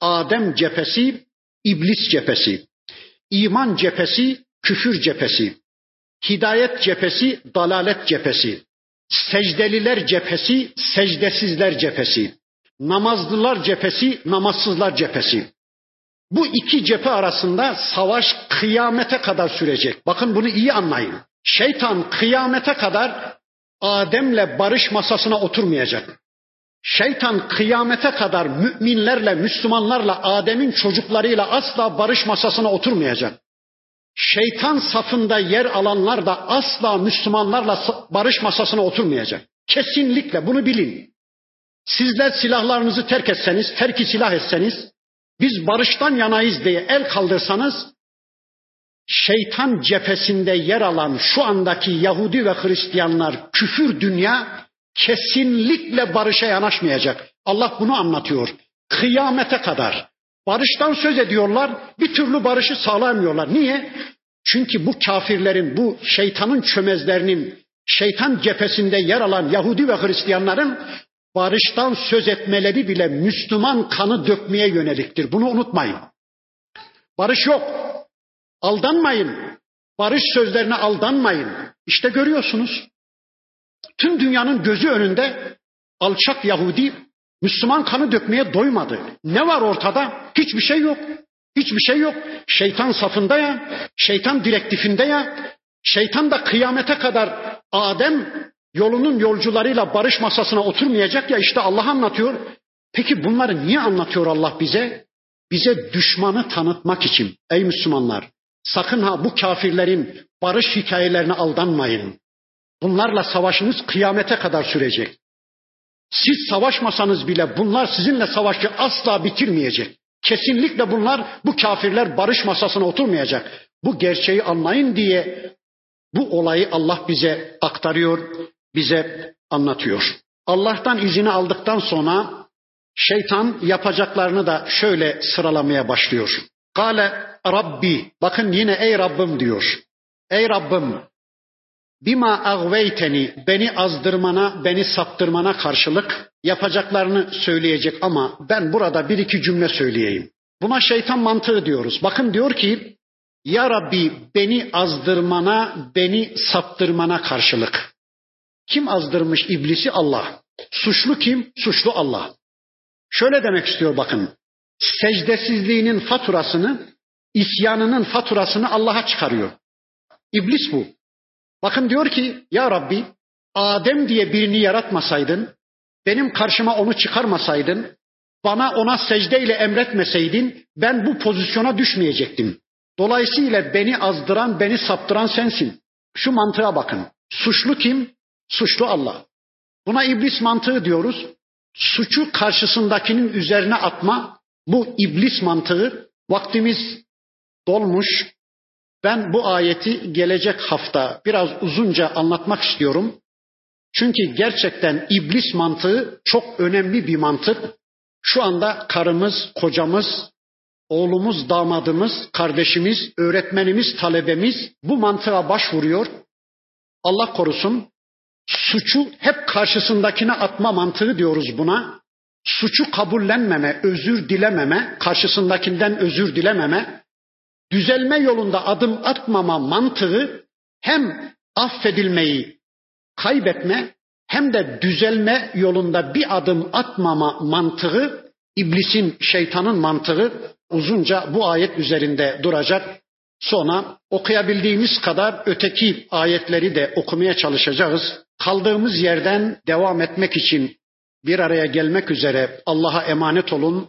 Adem cephesi, iblis cephesi. İman cephesi, küfür cephesi. Hidayet cephesi, dalalet cephesi. Secdeliler cephesi, secdesizler cephesi. Namazlılar cephesi, namazsızlar cephesi. Bu iki cephe arasında savaş kıyamete kadar sürecek. Bakın bunu iyi anlayın. Şeytan kıyamete kadar Adem'le barış masasına oturmayacak. Şeytan kıyamete kadar müminlerle, Müslümanlarla, Adem'in çocuklarıyla asla barış masasına oturmayacak. Şeytan safında yer alanlar da asla Müslümanlarla barış masasına oturmayacak. Kesinlikle bunu bilin. Sizler silahlarınızı terk etseniz, terki silah etseniz, biz barıştan yanayız diye el kaldırsanız, şeytan cephesinde yer alan şu andaki Yahudi ve Hristiyanlar küfür dünya kesinlikle barışa yanaşmayacak. Allah bunu anlatıyor. Kıyamete kadar. Barıştan söz ediyorlar, bir türlü barışı sağlayamıyorlar. Niye? Çünkü bu kafirlerin, bu şeytanın çömezlerinin, şeytan cephesinde yer alan Yahudi ve Hristiyanların barıştan söz etmeleri bile Müslüman kanı dökmeye yöneliktir. Bunu unutmayın. Barış yok. Aldanmayın. barış sözlerine aldanmayın. İşte görüyorsunuz. Tüm dünyanın gözü önünde alçak Yahudi Müslüman kanı dökmeye doymadı. Ne var ortada? Hiçbir şey yok. Hiçbir şey yok. Şeytan safında ya, şeytan direktifinde ya, şeytan da kıyamete kadar Adem yolunun yolcularıyla barış masasına oturmayacak ya işte Allah anlatıyor. Peki bunları niye anlatıyor Allah bize? Bize düşmanı tanıtmak için. Ey Müslümanlar, sakın ha bu kafirlerin barış hikayelerine aldanmayın. Bunlarla savaşınız kıyamete kadar sürecek. Siz savaşmasanız bile bunlar sizinle savaşı asla bitirmeyecek. Kesinlikle bunlar bu kafirler barış masasına oturmayacak. Bu gerçeği anlayın diye bu olayı Allah bize aktarıyor, bize anlatıyor. Allah'tan izini aldıktan sonra şeytan yapacaklarını da şöyle sıralamaya başlıyor. Kale Rabbi, bakın yine ey Rabbim diyor. Ey Rabbim, bima agveyteni, beni azdırmana, beni saptırmana karşılık yapacaklarını söyleyecek ama ben burada bir iki cümle söyleyeyim. Buna şeytan mantığı diyoruz. Bakın diyor ki, ya Rabbi beni azdırmana, beni saptırmana karşılık. Kim azdırmış iblisi? Allah. Suçlu kim? Suçlu Allah. Şöyle demek istiyor bakın. Secdesizliğinin faturasını, isyanının faturasını Allah'a çıkarıyor. İblis bu. Bakın diyor ki ya Rabbi Adem diye birini yaratmasaydın, benim karşıma onu çıkarmasaydın, bana ona secdeyle emretmeseydin ben bu pozisyona düşmeyecektim. Dolayısıyla beni azdıran, beni saptıran sensin. Şu mantığa bakın. Suçlu kim? Suçlu Allah. Buna iblis mantığı diyoruz. Suçu karşısındakinin üzerine atma bu iblis mantığı. Vaktimiz dolmuş. Ben bu ayeti gelecek hafta biraz uzunca anlatmak istiyorum. Çünkü gerçekten iblis mantığı çok önemli bir mantık. Şu anda karımız, kocamız, oğlumuz, damadımız, kardeşimiz, öğretmenimiz, talebemiz bu mantığa başvuruyor. Allah korusun suçu hep karşısındakine atma mantığı diyoruz buna. Suçu kabullenmeme, özür dilememe, karşısındakinden özür dilememe, düzelme yolunda adım atmama mantığı hem affedilmeyi kaybetme hem de düzelme yolunda bir adım atmama mantığı iblisin, şeytanın mantığı uzunca bu ayet üzerinde duracak. Sonra okuyabildiğimiz kadar öteki ayetleri de okumaya çalışacağız. Kaldığımız yerden devam etmek için bir araya gelmek üzere Allah'a emanet olun.